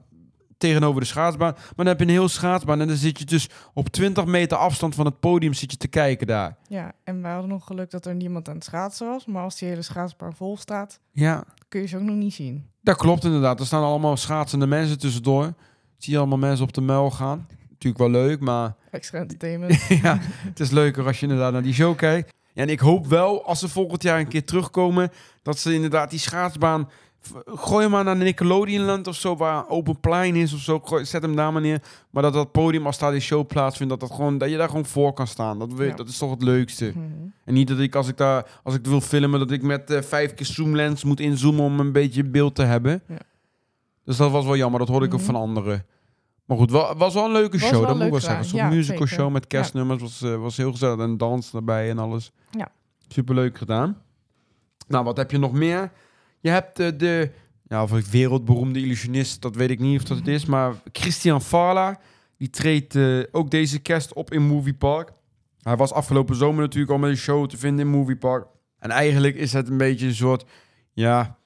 tegenover de schaatsbaan. Maar dan heb je een heel schaatsbaan en dan zit je dus op 20 meter afstand van het podium zit je te kijken daar. ja, en wij hadden nog geluk dat er niemand aan het schaatsen was. Maar als die hele schaatsbaan vol staat, Ja, kun je ze ook nog niet zien. Dat klopt inderdaad. Er staan allemaal schaatsende mensen tussendoor. Zie je allemaal mensen op de muil gaan. Natuurlijk wel leuk, maar Extra entertainment. ja, het is leuker als je inderdaad naar die show kijkt. Ja, en ik hoop wel, als ze volgend jaar een keer terugkomen, dat ze inderdaad die schaatsbaan... Gooi hem maar naar Nickelodeonland of zo, waar open plein is of zo. Gooi, zet hem daar maar neer. Maar dat dat podium, als daar die show plaatsvindt, dat, dat, gewoon, dat je daar gewoon voor kan staan. Dat, weet, Ja. dat is toch het leukste. Mhm. En niet dat ik, als ik daar, als ik wil filmen, dat ik met eh, vijf keer zoomlens moet inzoomen om een beetje beeld te hebben. Ja. Dus dat was wel jammer, dat hoorde ik ook Mhm. van anderen. Maar goed, wel, was wel een leuke Was show, dat moet ik wel zeggen. Ja, musical zeker. show met kerstnummers was, eh, was heel gezellig. En dans erbij en alles. Ja. Superleuk gedaan. Nou, wat heb je nog meer? Je hebt eh, de, ja, of een wereldberoemde illusionist, dat weet ik niet of dat het is. Maar Christian Farla, die treedt eh, ook deze kerst op in Movie Park. Hij was afgelopen zomer natuurlijk al met een show te vinden in Movie Park. En eigenlijk is het een beetje een soort, ja,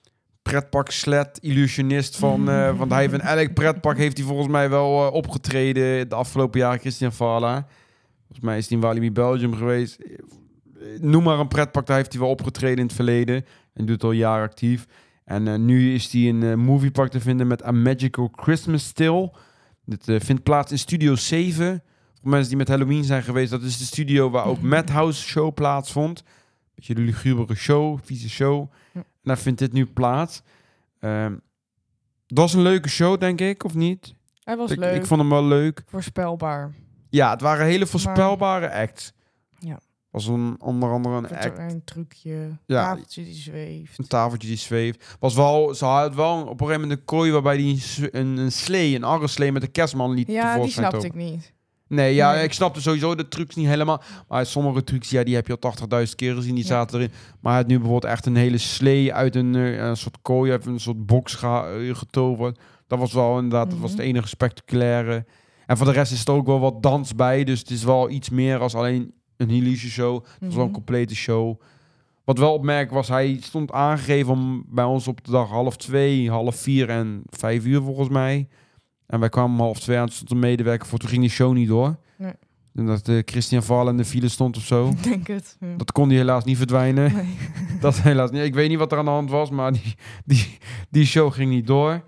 pretpak sled illusionist van... eh, want hij heeft in elk pretpak heeft hij volgens mij wel opgetreden de afgelopen jaren, Christian Farla. Volgens mij is hij in Walibi Belgium geweest. Eh, Noem maar een pretpak, daar heeft hij wel opgetreden in het verleden. En doet al jaren actief. En eh, nu is hij in een moviepark te vinden met A Magical Christmas Still. Dit eh, vindt plaats in Studio 7. Voor mensen die met Halloween zijn geweest, dat is de studio waar ook Madhouse Show plaatsvond. Beetje de lugubere show, vieze show. En daar vindt dit nu plaats. Ehm, dat was een leuke show, denk ik, of niet? Hij was Ik, leuk, ik vond hem wel leuk. voorspelbaar. Ja, het waren hele voorspelbare acts. Was een, onder andere een act, een trucje, Ja. tafeltje die zweeft. een tafeltje die zweeft. Was wel, ze had wel op een gegeven moment een kooi waarbij die een, een, slee, een arreslee met een kerstman liet Ja, die snapte ik niet. Nee, ja, Nee. ik snapte sowieso de trucs niet helemaal. Maar sommige trucs, ja, die heb je al 80.000 keer gezien, die Ja. zaten erin. Maar hij had nu bijvoorbeeld echt een hele slee uit een, eh, een soort kooi, uit een soort box eh, getoverd. Dat was wel inderdaad, dat was het Mhm. enige spectaculaire. En voor de rest is er ook wel wat dans bij, dus het is wel iets meer als alleen een illusie show. Het was wel een Mhm. complete show. Wat wel opmerk was, hij stond aangegeven om bij ons op de dag half twee, half vier en vijf uur volgens mij. En wij kwamen om half twee aan, toen stond een medewerker voor, toen ging die show niet door. Nee. En dat eh, Christian Val in de file stond of zo. Ik denk het. Ja. Dat kon hij helaas niet verdwijnen. Nee. Dat helaas niet. Ik weet niet wat er aan de hand was, maar die, die, die show ging niet door.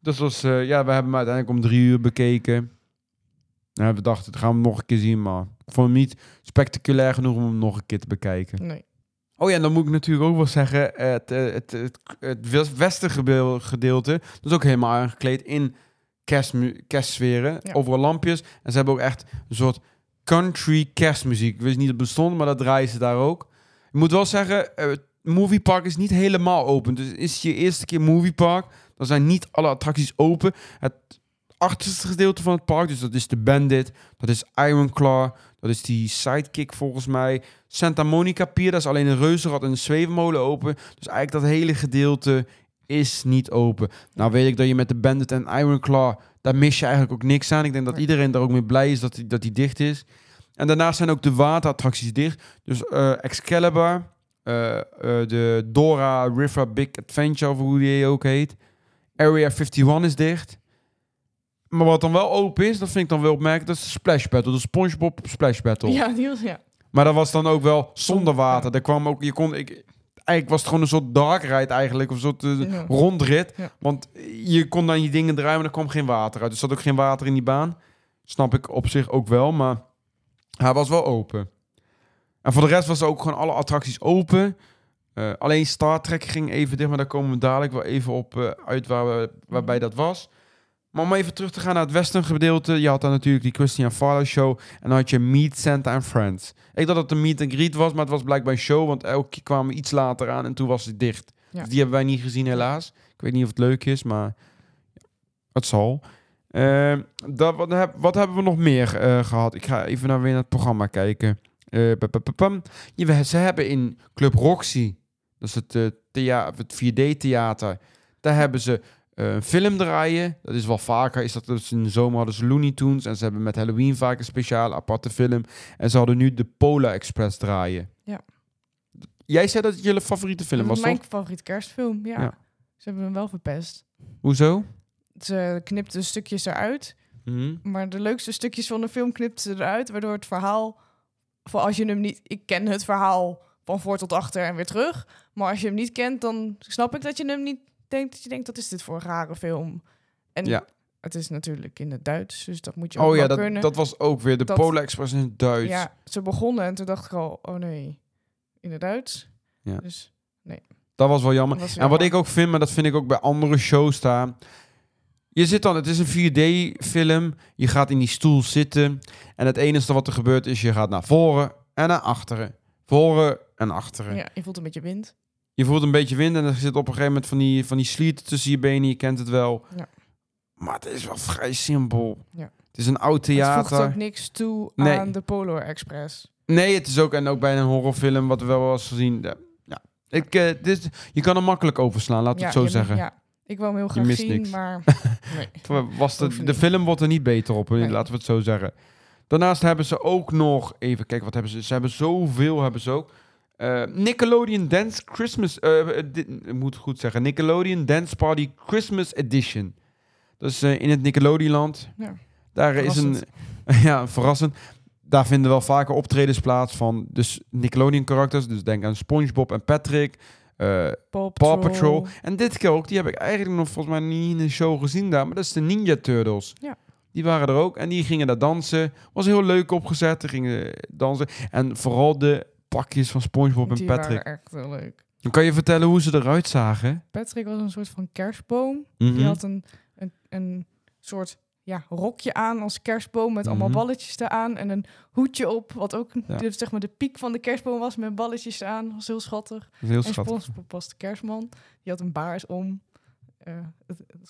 Dus was, eh, ja, we hebben hem uiteindelijk om drie uur bekeken. Nou, we dachten, het gaan we nog een keer zien, maar ik vond hem niet spectaculair genoeg om hem nog een keer te bekijken. nee. Oh ja, en dan moet ik natuurlijk ook wel zeggen, het, eh, het, het, het westengedeelte, dat is ook helemaal aangekleed in kerstmu- kerstsferen, Ja. overal lampjes. En ze hebben ook echt een soort country kerstmuziek. Ik wist niet dat het bestond, maar dat draaien ze daar ook. Ik moet wel zeggen, eh, het moviepark is niet helemaal open. Dus is het je eerste keer moviepark, dan zijn niet alle attracties open. Het achterste gedeelte van het park, dus dat is de Bandit, dat is Ironclaw, dat is die Sidekick volgens mij. Santa Monica Pier, dat is alleen een reuzenrad en een zweefmolen open. Dus eigenlijk dat hele gedeelte is niet open. Nou weet ik dat je met de Bandit en Ironclaw, daar mis je eigenlijk ook niks aan. Ik denk dat iedereen daar ook mee blij is dat die, dat die dicht is. En daarnaast zijn ook de waterattracties dicht. Dus eh, Excalibur, eh, eh, de Dora River Big Adventure, of hoe die ook heet. Area 51 is dicht. Maar wat dan wel open is, dat vind ik dan wel opmerkelijk, dat is de Splash Battle. De SpongeBob Splash Battle. Ja, die was, ja. Maar dat was dan ook wel zonder water. ja. Er kwam ook, je kon, ik, eigenlijk was het gewoon een soort dark ride eigenlijk. Of een soort eh, Ja. rondrit. Ja. Want je kon dan je dingen draaien, maar er kwam geen water uit. Er zat ook geen water in die baan. Snap ik op zich ook wel, maar hij was wel open. En voor de rest was ook gewoon alle attracties open. Eh, alleen Star Trek ging even dicht, maar daar komen we dadelijk wel even op eh, uit waar we, waarbij dat was. Maar om even terug te gaan naar het western gedeelte. Je had dan natuurlijk die Christian Farlow show. En dan had je Meet Santa and Friends. Ik dacht dat het een meet and greet was, maar het was blijkbaar een show. Want elke keer kwamen we iets later aan en toen was het dicht. Ja. Dus die hebben wij niet gezien helaas. Ik weet niet of het leuk is, maar het zal. Eh, dat, wat, heb- wat hebben we nog meer eh, gehad? Ik ga even naar, weer naar het programma kijken. Ja, ze hebben in Club Roxy, dat is het, eh, het 4D-theater, daar hebben ze een film draaien. Dat is wel vaker. Is dat dus in de zomer hadden ze Looney Tunes en ze hebben met Halloween vaak een speciale aparte film. En ze hadden nu de Polar Express draaien. Ja. Jij zei dat het jullie favoriete film was, mijn toch? favoriete kerstfilm, ja. Ja. Ze hebben hem wel verpest. Hoezo? Ze knipte stukjes eruit, Mhm. maar de leukste stukjes van de film knipte ze eruit, waardoor het verhaal, voor als je hem niet, ik ken het verhaal van voor tot achter en weer terug, maar als je hem niet kent, dan snap ik dat je hem niet denkt, dat je denkt, dat is dit voor een rare film. En Ja. het is natuurlijk in het Duits, dus dat moet je ook Oh ja, wel dat, kunnen. dat was ook weer de Dat- Polar Express in het Duits. Ja, ze begonnen en toen dacht ik al, oh nee, in het Duits. Ja. Dus Dat was wel jammer. was En wat jammer. ik ook vind, maar dat vind ik ook bij andere shows staan. Je zit dan, het is een 4D-film. Je gaat in die stoel zitten. En het enige wat er gebeurt is, je gaat naar voren en naar achteren. Voren en achteren. Ja, je voelt een beetje wind. Je voelt een beetje wind en er zit op een gegeven moment van die, van die slieten tussen je benen. Je kent het wel. Ja. Maar het is wel vrij simpel. Ja. Het is een oud Het voegt theater. ook niks toe Nee. aan de Polar Express. Nee, het is ook, en ook bij een horrorfilm, wat we wel eens gezien. Ja, ja. Ik, eh, dit, je kan er makkelijk overslaan, laat ja, het zo zeggen. Ja, ik wil hem heel graag mist zien, niks. maar nee. Was de, de film wordt er niet beter op, Nee. laten we het zo zeggen. Daarnaast hebben ze ook nog, even kijken, wat hebben ze? Ze hebben zoveel, hebben ze ook. Eh, Nickelodeon Dance Christmas, eh, ik moet goed zeggen, Nickelodeon Dance Party Christmas Edition. Eh, in het Nickelodeonland. Ja. Daar is een, ja, verrassend. Daar vinden wel vaker optredens plaats van dus Nickelodeon karakters. Dus denk aan SpongeBob en Patrick, Paw Paw Patrol. En dit keer ook, die heb ik eigenlijk nog volgens mij niet in een show gezien daar. Maar dat is de Ninja Turtles. Ja. Die waren er ook en die gingen daar dansen. Was heel leuk opgezet. Die gingen dansen. En vooral de pakjes van SpongeBob en Die Patrick. waren echt heel leuk. Dan kan je vertellen hoe ze eruit zagen. Patrick was een soort van kerstboom. Mhm. Die had een, een, een soort ja, rokje aan als kerstboom met allemaal Mhm. balletjes eraan. En een hoedje op, wat ook Ja. de, zeg maar de piek van de kerstboom was met balletjes eraan. was heel schattig. Dat heel En schattig. SpongeBob was de kerstman. Die had een baars om. Eh,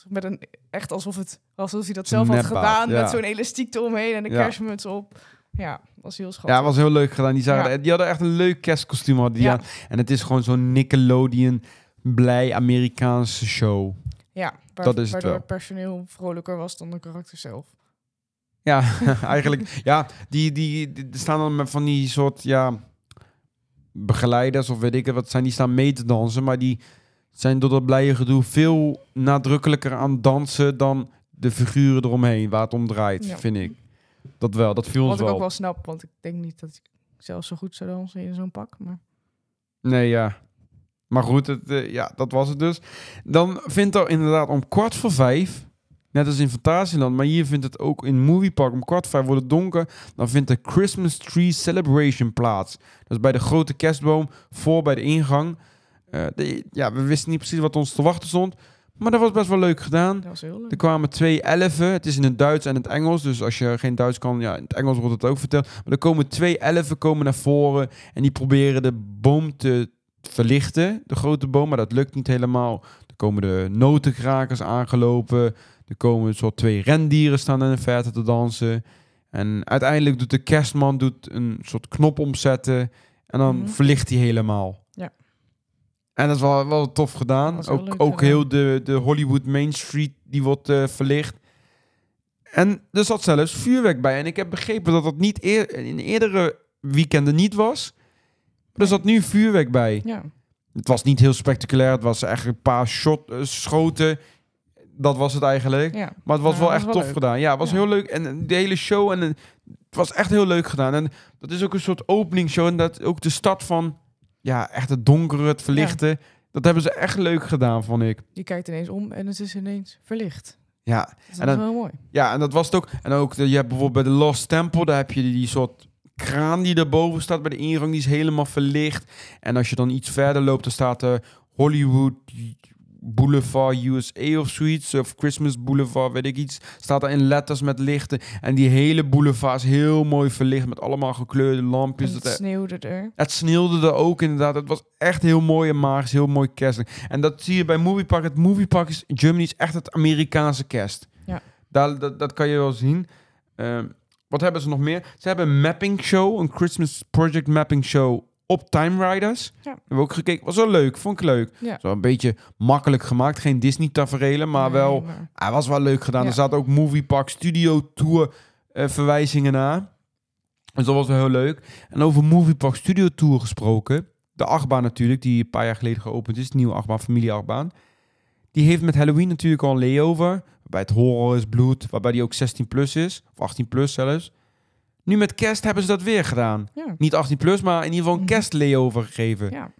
met een, echt alsof, het, alsof hij dat zelf had gedaan. ja. Met zo'n elastiek eromheen en een Ja. kerstmuts op. Ja, was heel schattig. Ja, was heel leuk gedaan. Die, zagen Ja. die hadden echt een leuk kerstkostuum. Hadden die Ja. aan. En het is gewoon zo'n Nickelodeon blij Amerikaanse show. Ja, waar- Dat is het waardoor wel. het personeel vrolijker was dan de karakter zelf. Ja, eigenlijk. Ja, die, die, die staan dan met van die soort, ja, begeleiders of weet ik wat zijn, die staan mee te dansen. Maar die zijn door dat blije gedoe veel nadrukkelijker aan dansen dan de figuren eromheen, waar het om draait, Ja. vind ik. Dat wel, dat viel ons Wat ik wel. ook wel snap, want ik denk niet dat ik zelf zo goed zou dansen in zo'n pak. Maar Nee, ja. Maar goed, het, eh, ja, dat was het dus. Dan vindt er inderdaad om kwart voor vijf, net als in Fantasieland, maar hier vindt het ook in Moviepark om kwart voor vijf wordt het donker. Dan vindt de Christmas Tree Celebration plaats. Dat is bij de grote kerstboom, voor bij de ingang. Eh, de- ja, we wisten niet precies wat ons te wachten stond, maar dat was best wel leuk gedaan. dat was heel leuk. Er kwamen twee elfen. Het is in het Duits en het Engels. Dus als je geen Duits kan, ja, in het Engels wordt het ook verteld. Maar er komen twee elfen komen naar voren. En die proberen de boom te verlichten. De grote boom, maar dat lukt niet helemaal. Er komen de notenkrakers aangelopen. Er komen een soort twee rendieren staan in de verte te dansen. En uiteindelijk doet de kerstman doet een soort knop omzetten. En dan Mhm. verlicht hij helemaal. En dat is wel, wel tof gedaan. Ook, leuk ook heel de, de Hollywood Main Street die wordt eh, verlicht. En er zat zelfs vuurwerk bij. En ik heb begrepen dat dat niet eer, in eerdere weekenden niet was. Maar er zat nu vuurwerk bij. Ja, Het was niet heel spectaculair. Het was echt een paar shot, eh, schoten. Dat was het eigenlijk. ja. Maar het was Ja, wel echt was tof leuk. gedaan. Ja, het was heel leuk. En eh, de hele show. En het was echt heel leuk gedaan. En dat is ook een soort openingsshow. En dat ook de start van ja, echt het donkere, het verlichten. Dat hebben ze echt leuk gedaan, vond ik. Je kijkt ineens om en het is ineens verlicht. Ja, Dat is En dan- wel mooi. ja en dat was het ook. En ook, de- je hebt bijvoorbeeld bij de Lost Temple, daar heb je die, die soort kraan die erboven staat bij de ingang, die is helemaal verlicht. En als je dan iets verder loopt, dan staat de Hollywood Boulevard USA of zoiets, of Christmas Boulevard, weet ik iets, staat er in letters met lichten. En die hele boulevard is heel mooi verlicht met allemaal gekleurde lampjes. En het Dat, sneeuwde er. het sneeuwde er ook inderdaad. Het was echt heel mooi en magisch, heel mooi kerstelijk. En dat zie je bij Moviepark. Het Moviepark is Germany is echt het Amerikaanse kerst. Ja. Daar, dat, dat kan je wel zien. Ehm, wat hebben ze nog meer? Ze hebben een mapping show, een Christmas Project mapping show op Time Riders. Ja. Hebben we ook gekeken. Was wel leuk, vond ik leuk. Ja. Zo een beetje makkelijk gemaakt. Geen Disney tafereelen, maar Nee, wel... maar- Hij was wel leuk gedaan. Ja. Er zaten ook Moviepark Studio Tour eh, verwijzingen na. Dus dat was wel heel leuk. En over Moviepark Studio Tour gesproken. De achtbaan natuurlijk, die een paar jaar geleden geopend is. Nieuwe achtbaan, familie achtbaan. Die heeft met Halloween natuurlijk al een layover. Waarbij het horror is, bloed. Waarbij die ook 16 plus is. Of 18 plus zelfs. Nu met kerst hebben ze dat weer gedaan. Ja, Niet 18 plus, maar in ieder geval een Mhm. kerst layover gegeven. ja,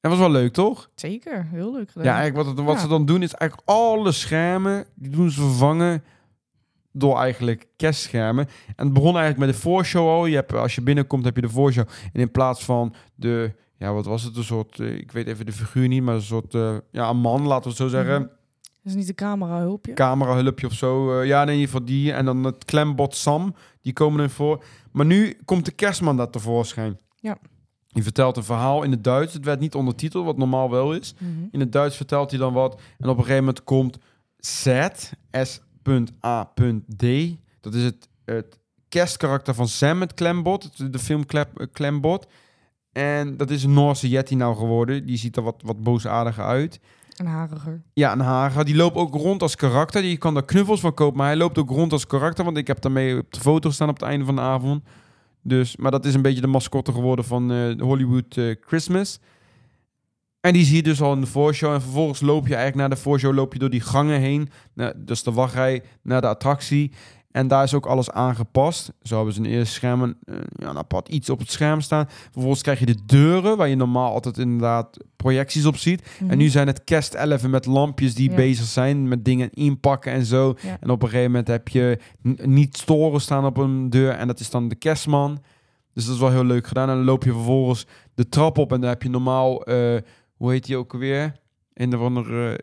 Dat was wel leuk, toch? zeker. Heel leuk gedaan. Ja, eigenlijk wat, het- wat Ja. ze dan doen is eigenlijk alle schermen, die doen ze vervangen door eigenlijk kerstschermen. En het begon eigenlijk met de voorshow al. Je hebt, als je binnenkomt heb je de voorshow. En in plaats van de, ja wat was het, een soort, eh, ik weet even de figuur niet, maar een soort, eh, ja een man, laten we het zo zeggen. Mhm. Is niet de camera hulpje. Camerahulpje of zo. eh, ja, in ieder geval die. En dan het klembot Sam, die komen erin voor. Maar nu komt de kerstman daar tevoorschijn. Ja. Die vertelt een verhaal in het Duits. Het werd niet ondertiteld, wat normaal wel is. Mhm. In het Duits vertelt hij dan wat. En op een gegeven moment komt Z, S.A.D. Dat is het, het kerstkarakter van Sam, het klembot. De film eh, Klembot. En dat is een Noorse Yeti nou geworden. Die ziet er wat, wat boosaardiger uit. En hariger. Ja, een Haga. Die loopt ook rond als karakter. Die kan daar knuffels van kopen. Maar hij loopt ook rond als karakter. Want ik heb daarmee op de foto staan op het einde van de avond. Dus, maar dat is een beetje de mascotte geworden van eh, Hollywood eh, Christmas. En die zie je dus al in de voorshow. En vervolgens loop je eigenlijk naar de voorshow. Loop je door die gangen heen. Nou, dus de wachtrij naar de attractie. En daar is ook alles aangepast. Zo hebben ze een eerste scherm, een, eh, ja, een apart iets op het scherm staan. Vervolgens krijg je de deuren, waar je normaal altijd inderdaad projecties op ziet. En nu zijn het kerst 11 met lampjes die Mhm. Ja. bezig zijn met dingen inpakken en zo. Ja. En op een gegeven moment heb je niet storen staan op een deur en dat is dan de kerstman. Dus dat is wel heel leuk gedaan. En dan loop je vervolgens de trap op en dan heb je normaal, eh, hoe heet die ook? Een of andere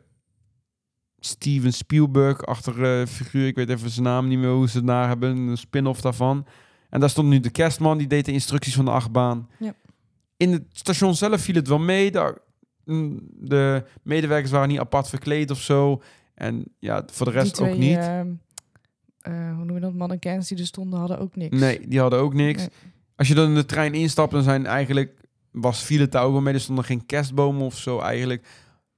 Steven Spielberg achter figuur. Ik weet even zijn naam niet meer hoe ze het naar hebben. Een spin-off daarvan. En daar stond nu de kerstman, die deed de instructies van de achtbaan. Ja. In het station zelf viel het wel mee. Daar, mm, de medewerkers waren niet apart verkleed of zo. En ja, voor de rest twee, ook niet. eh, hoe noem je dat? Mannequins die er stonden, hadden ook niks. Nee, die hadden ook niks. Nee. Als je dan in de trein instapt, dan zijn eigenlijk... Was viel het daar ook wel mee. Er stonden geen kerstbomen of zo eigenlijk.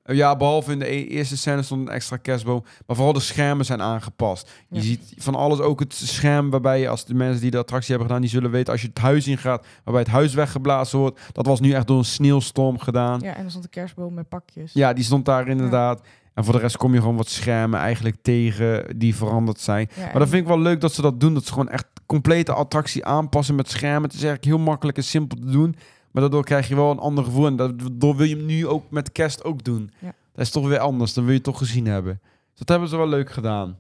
Eh, Ja, behalve in de e- eerste scène stond een extra kerstboom. Maar vooral de schermen zijn aangepast. Je Ja. ziet van alles ook het scherm waarbij je, als de mensen die de attractie hebben gedaan, die zullen weten, als je het huis ingaat, waarbij het huis weggeblazen wordt. Dat was nu echt door een sneeuwstorm gedaan. Ja, Ja, en er stond een kerstboom met pakjes. die stond daar inderdaad. En voor de rest kom je gewoon wat schermen eigenlijk tegen die veranderd zijn. Ja, Maar dat vind ik wel leuk dat ze dat doen. Dat ze gewoon echt complete attractie aanpassen met schermen. Het is eigenlijk heel makkelijk en simpel te doen. Maar daardoor krijg je wel een ander gevoel. En daardoor wil je hem nu ook met kerst ook doen. Ja. Dat is toch weer anders. Dan wil je het toch gezien hebben. Dus dat hebben ze wel leuk gedaan.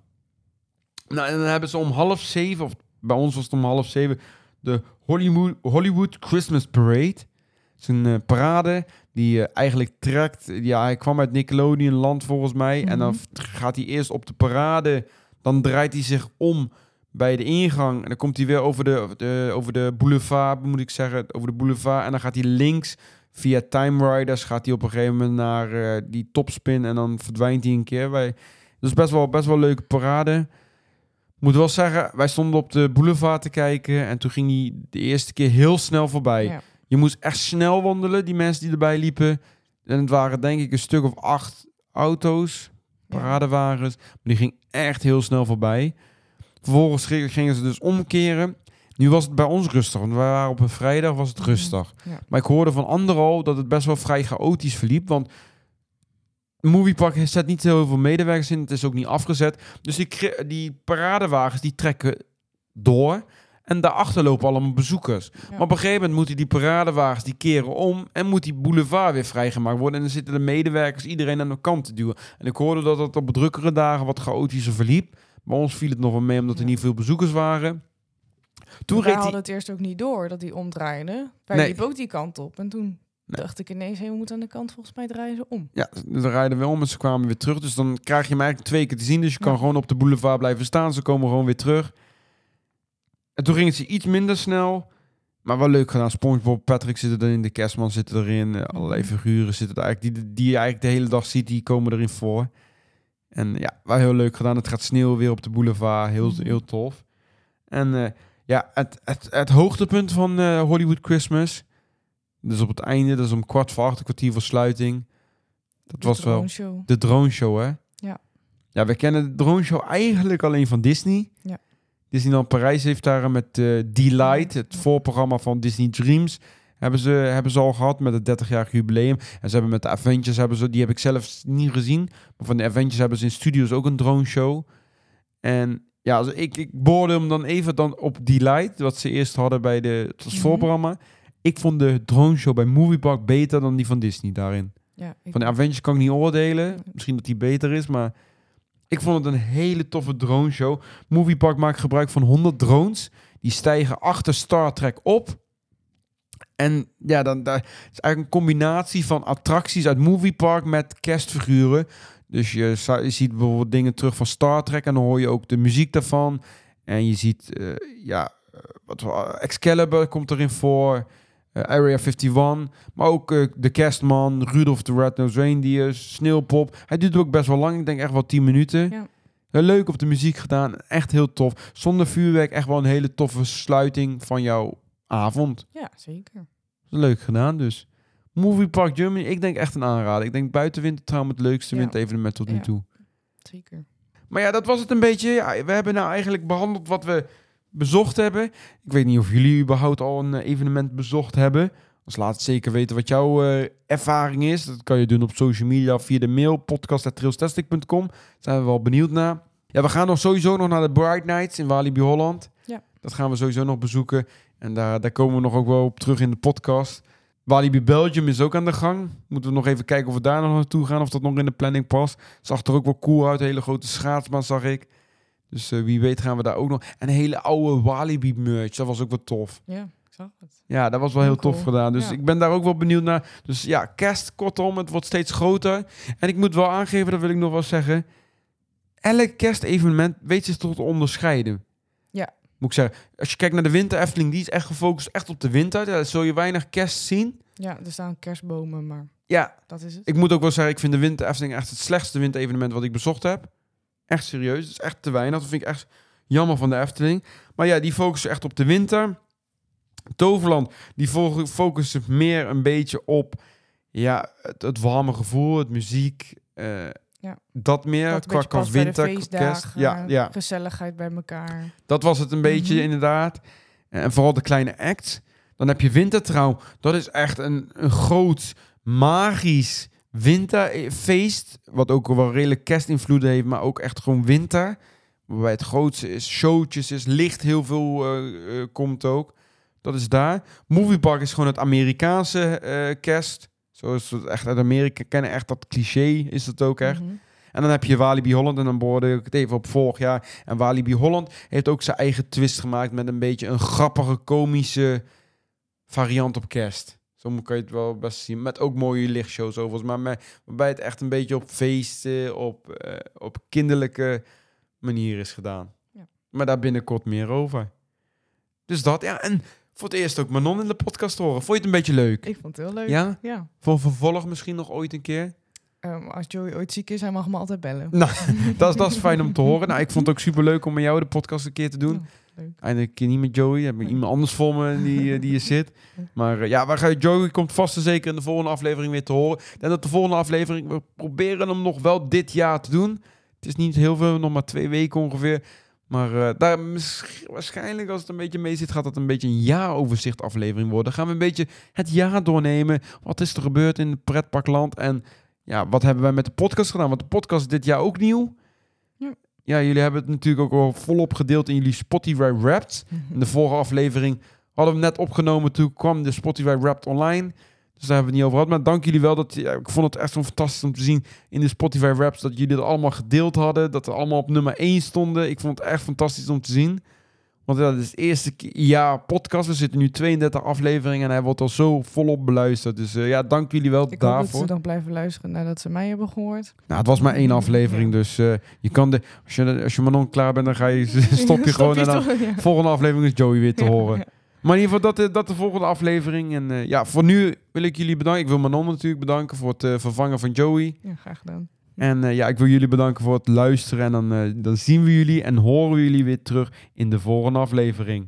Nou, en dan hebben ze om half zeven, of bij ons was het om half zeven, de Hollywood, Hollywood Christmas Parade. Het is een eh, parade die eh, eigenlijk trekt. Ja, hij kwam uit Nickelodeon land volgens mij. En dan Mhm. gaat hij eerst op de parade. Dan draait hij zich om bij de ingang. En dan komt hij weer over de, over de, over de boulevard, moet ik zeggen. Over de boulevard. En dan gaat hij links via Time Riders. Gaat hij op een gegeven moment naar eh, die topspin. En dan verdwijnt hij een keer. Wij, dus best wel, best wel leuke parade. Moet wel zeggen, wij stonden op de boulevard te kijken. En toen ging hij de eerste keer heel snel voorbij. Ja. Je moest echt snel wandelen, die mensen die erbij liepen. En het waren denk ik een stuk of acht auto's, paradewagens. Maar die ging echt heel snel voorbij. Vervolgens gingen ze dus omkeren. Nu was het bij ons rustig, want we waren op een vrijdag, was het Mhm. rustig. Ja. Maar ik hoorde van anderen al dat het best wel vrij chaotisch verliep, want Moviepark zet niet heel veel medewerkers in, het is ook niet afgezet. Dus die, die paradewagens die trekken door. En daarachter lopen allemaal bezoekers. Maar op een gegeven moment moeten die paradewagens die keren om en moet die boulevard weer vrijgemaakt worden. En dan zitten de medewerkers iedereen aan de kant te duwen. En ik hoorde dat het op drukkere dagen wat chaotischer verliep. Bij ons viel het nog wel mee omdat er niet veel bezoekers waren. Toen reed hadden het eerst ook niet door dat die omdraaide. Wij Nee. liepen ook die kant op. En toen Nee. dacht ik ineens, hey, we moeten aan de kant, volgens mij draaien ze om. Ja, ze rijden weer om en ze kwamen weer terug. Dus dan krijg je hem eigenlijk twee keer te zien. Dus je kan gewoon op de boulevard blijven staan. Ze komen gewoon weer terug. En toen ging ze iets minder snel. Maar wel leuk gedaan. SpongeBob, Patrick zitten erin. De Kerstman zit erin. eh, allerlei Mhm. figuren zitten er eigenlijk. Die, die je eigenlijk de hele dag ziet, die komen erin voor. En ja, wel heel leuk gedaan. Het gaat sneeuwen weer op de boulevard. Heel, Mhm. heel tof. En eh, ja, het, het, het hoogtepunt van eh, Hollywood Christmas. Dus op het einde, dat is om kwart voor acht, een kwartier voor sluiting. Dat De was wel droneshow. de drone show, hè? Ja. Ja, we kennen de drone show eigenlijk alleen van Disney. Ja. Disneyland Parijs heeft daar met eh Delight, het voorprogramma van Disney Dreams, hebben ze, hebben ze al gehad met het 30-jarig jubileum. En ze hebben met de Avengers, hebben ze, die heb ik zelf niet gezien, maar van de Avengers hebben ze in studios ook een drone show. En ja, also ik, ik boorde hem dan even dan op Delight, wat ze eerst hadden bij de, het was Mhm. voorprogramma. Ik vond de drone show bij Movie Park beter dan die van Disney daarin. Ja, Van de Avengers kan ik niet oordelen. Misschien dat die beter is, maar ik vond het een hele toffe drone show. Movie Park maakt gebruik van 100 drones. Die stijgen achter Star Trek op. En ja, dan, daar het is eigenlijk een combinatie van attracties uit Movie Park met kerstfiguren. Dus je, ziet bijvoorbeeld dingen terug van Star Trek en dan hoor je ook de muziek daarvan. En je ziet, eh, ja, eh, wat we- Excalibur komt erin voor. eh, Area 51. Maar ook eh, de kerstman, Rudolph the Red-Nosed Reindeer, Sneeuwpop. Hij duurt ook best wel lang. Ik denk echt wel 10 minuten. Ja. Leuk op de muziek gedaan. Echt heel tof. Zonder vuurwerk echt wel een hele toffe sluiting van jouw avond. ja, zeker. Leuk gedaan dus. Movie Park Germany, ik denk echt een aanrader. Ik denk buiten wintertrouw het leukste Ja. winterevenement tot nu toe. Zeker. Maar ja, dat was het een beetje. Ja, we hebben nou eigenlijk behandeld wat we bezocht hebben. Ik weet niet of jullie überhaupt al een eh, evenement bezocht hebben. Dus laat het zeker weten wat jouw eh, ervaring is. Dat kan je doen op social media via de mail podcast.trailstastic.com. Daar zijn we wel benieuwd naar. Ja, we gaan nog sowieso nog naar de Bright Nights in Walibi Holland. Ja. Dat gaan we sowieso nog bezoeken. En daar, daar komen we nog ook wel op terug in de podcast. Walibi Belgium is ook aan de gang. Moeten we nog even kijken of we daar nog naartoe gaan. Of dat nog in de planning past. Zag er ook wel cool uit. Hele grote schaatsbaan zag ik. Dus eh, wie weet gaan we daar ook nog. En een hele oude Walibi merch. Dat was ook wel tof. Ja, ik zag het. Ja, dat was wel heel Heel tof cool. gedaan. Dus Ja. ik ben daar ook wel benieuwd naar. Dus ja, kerst, kortom, het wordt steeds groter. En ik moet wel aangeven, dat wil ik nog wel zeggen. Elk kerstevenement weet zich tot te onderscheiden. Ja. Moet ik zeggen. Als je kijkt naar de winter Efteling, die is echt gefocust echt op de winter. Daar zul je weinig kerst zien. Ja, er staan kerstbomen, maar Ja, dat is het. ik moet ook wel zeggen, ik vind de winter Efteling echt het slechtste winterevenement wat ik bezocht heb. Echt serieus. Het is echt te weinig. Dat vind ik echt jammer van de Efteling. Maar ja, die focussen echt op de winter. Toverland, die fo- focussen meer een beetje op ja, het, het warme gevoel, het muziek. eh, Ja. Dat meer dat qua, beetje qua winter, feestdagen, kerst. Ja, ja, gezelligheid bij elkaar. dat was het een beetje Mhm. inderdaad. En vooral de kleine act. Dan heb je Wintertrouw. Dat is echt een, een groot, magisch winterfeest. Wat ook wel redelijk kerstinvloeden heeft, maar ook echt gewoon winter. Waarbij het grootste is, showtjes is, licht heel veel eh, eh, komt ook. Dat is daar. Moviepark is gewoon het Amerikaanse eh, kerst. Zoals we het echt uit Amerika kennen. Echt dat cliché is het ook echt. Mhm. En dan heb je Walibi Holland en dan boorde ik het even op vorig jaar. En Walibi Holland heeft ook zijn eigen twist gemaakt met een beetje een grappige, komische variant op kerst. Zo kan je het wel best zien. Met ook mooie lichtshows overigens. Maar met, waarbij het echt een beetje op feesten, op, eh, op kinderlijke manier is gedaan. Ja. Maar daar binnenkort meer over. Dus dat, ja. En voor het eerst ook Manon in de podcast horen. Vond je het een beetje leuk? Ik vond het heel leuk. Ja? Ja. Voor vervolg misschien nog ooit een keer? Ehm, als Joey ooit ziek is, hij mag me altijd bellen. Nou, dat is, dat is fijn om te horen. Nou, ik vond het ook super leuk om met jou de podcast een keer te doen. Ja. Eindelijk een keer niet met Joey. Heb ik iemand anders voor me die, eh, die hier zit. Maar eh, ja, waar ga je, Joey komt vast en zeker in de volgende aflevering weer te horen. En dat de volgende aflevering, we proberen hem nog wel dit jaar te doen. Het is niet heel veel, nog maar twee weken ongeveer. Maar eh, daar waarschijnlijk, als het een beetje mee zit, gaat het een beetje een jaaroverzicht aflevering worden. Gaan we een beetje het jaar doornemen. Wat is er gebeurd in het pretparkland? En ja, wat hebben wij met de podcast gedaan? Want de podcast is dit jaar ook nieuw. Ja. ja, jullie hebben het natuurlijk ook wel volop gedeeld in jullie Spotify Wrapped. In de vorige aflevering hadden we hem net opgenomen. Toen kwam de Spotify Wrapped online. Dus daar hebben we het niet over gehad. Maar dank jullie wel. Dat, ja, ik vond het echt zo fantastisch om te zien in de Spotify Wraps. Dat jullie het allemaal gedeeld hadden. Dat we allemaal op nummer 1 stonden. Ik vond het echt fantastisch om te zien. Want ja, dit is het eerste jaar podcast. We zitten nu 32 afleveringen. En hij wordt al zo volop beluisterd. Dus eh, ja, dank jullie wel Ik hoop dat daarvoor. ze nog blijven luisteren nadat ze mij hebben gehoord. Nou, het was maar één aflevering. Dus eh, je kan de, als je, als je Manon klaar bent, dan ga je, stop je gewoon. En dan toch? Ja. volgende aflevering is Joey weer te horen. Maar in ieder geval, dat, eh, dat de volgende aflevering. En eh, ja, voor nu wil ik jullie bedanken. Ik wil Manon natuurlijk bedanken voor het eh, vervangen van Joey. Ja, graag gedaan. En ja, ik wil jullie bedanken voor het luisteren. En dan, dan zien we jullie en horen we jullie weer terug in de volgende aflevering.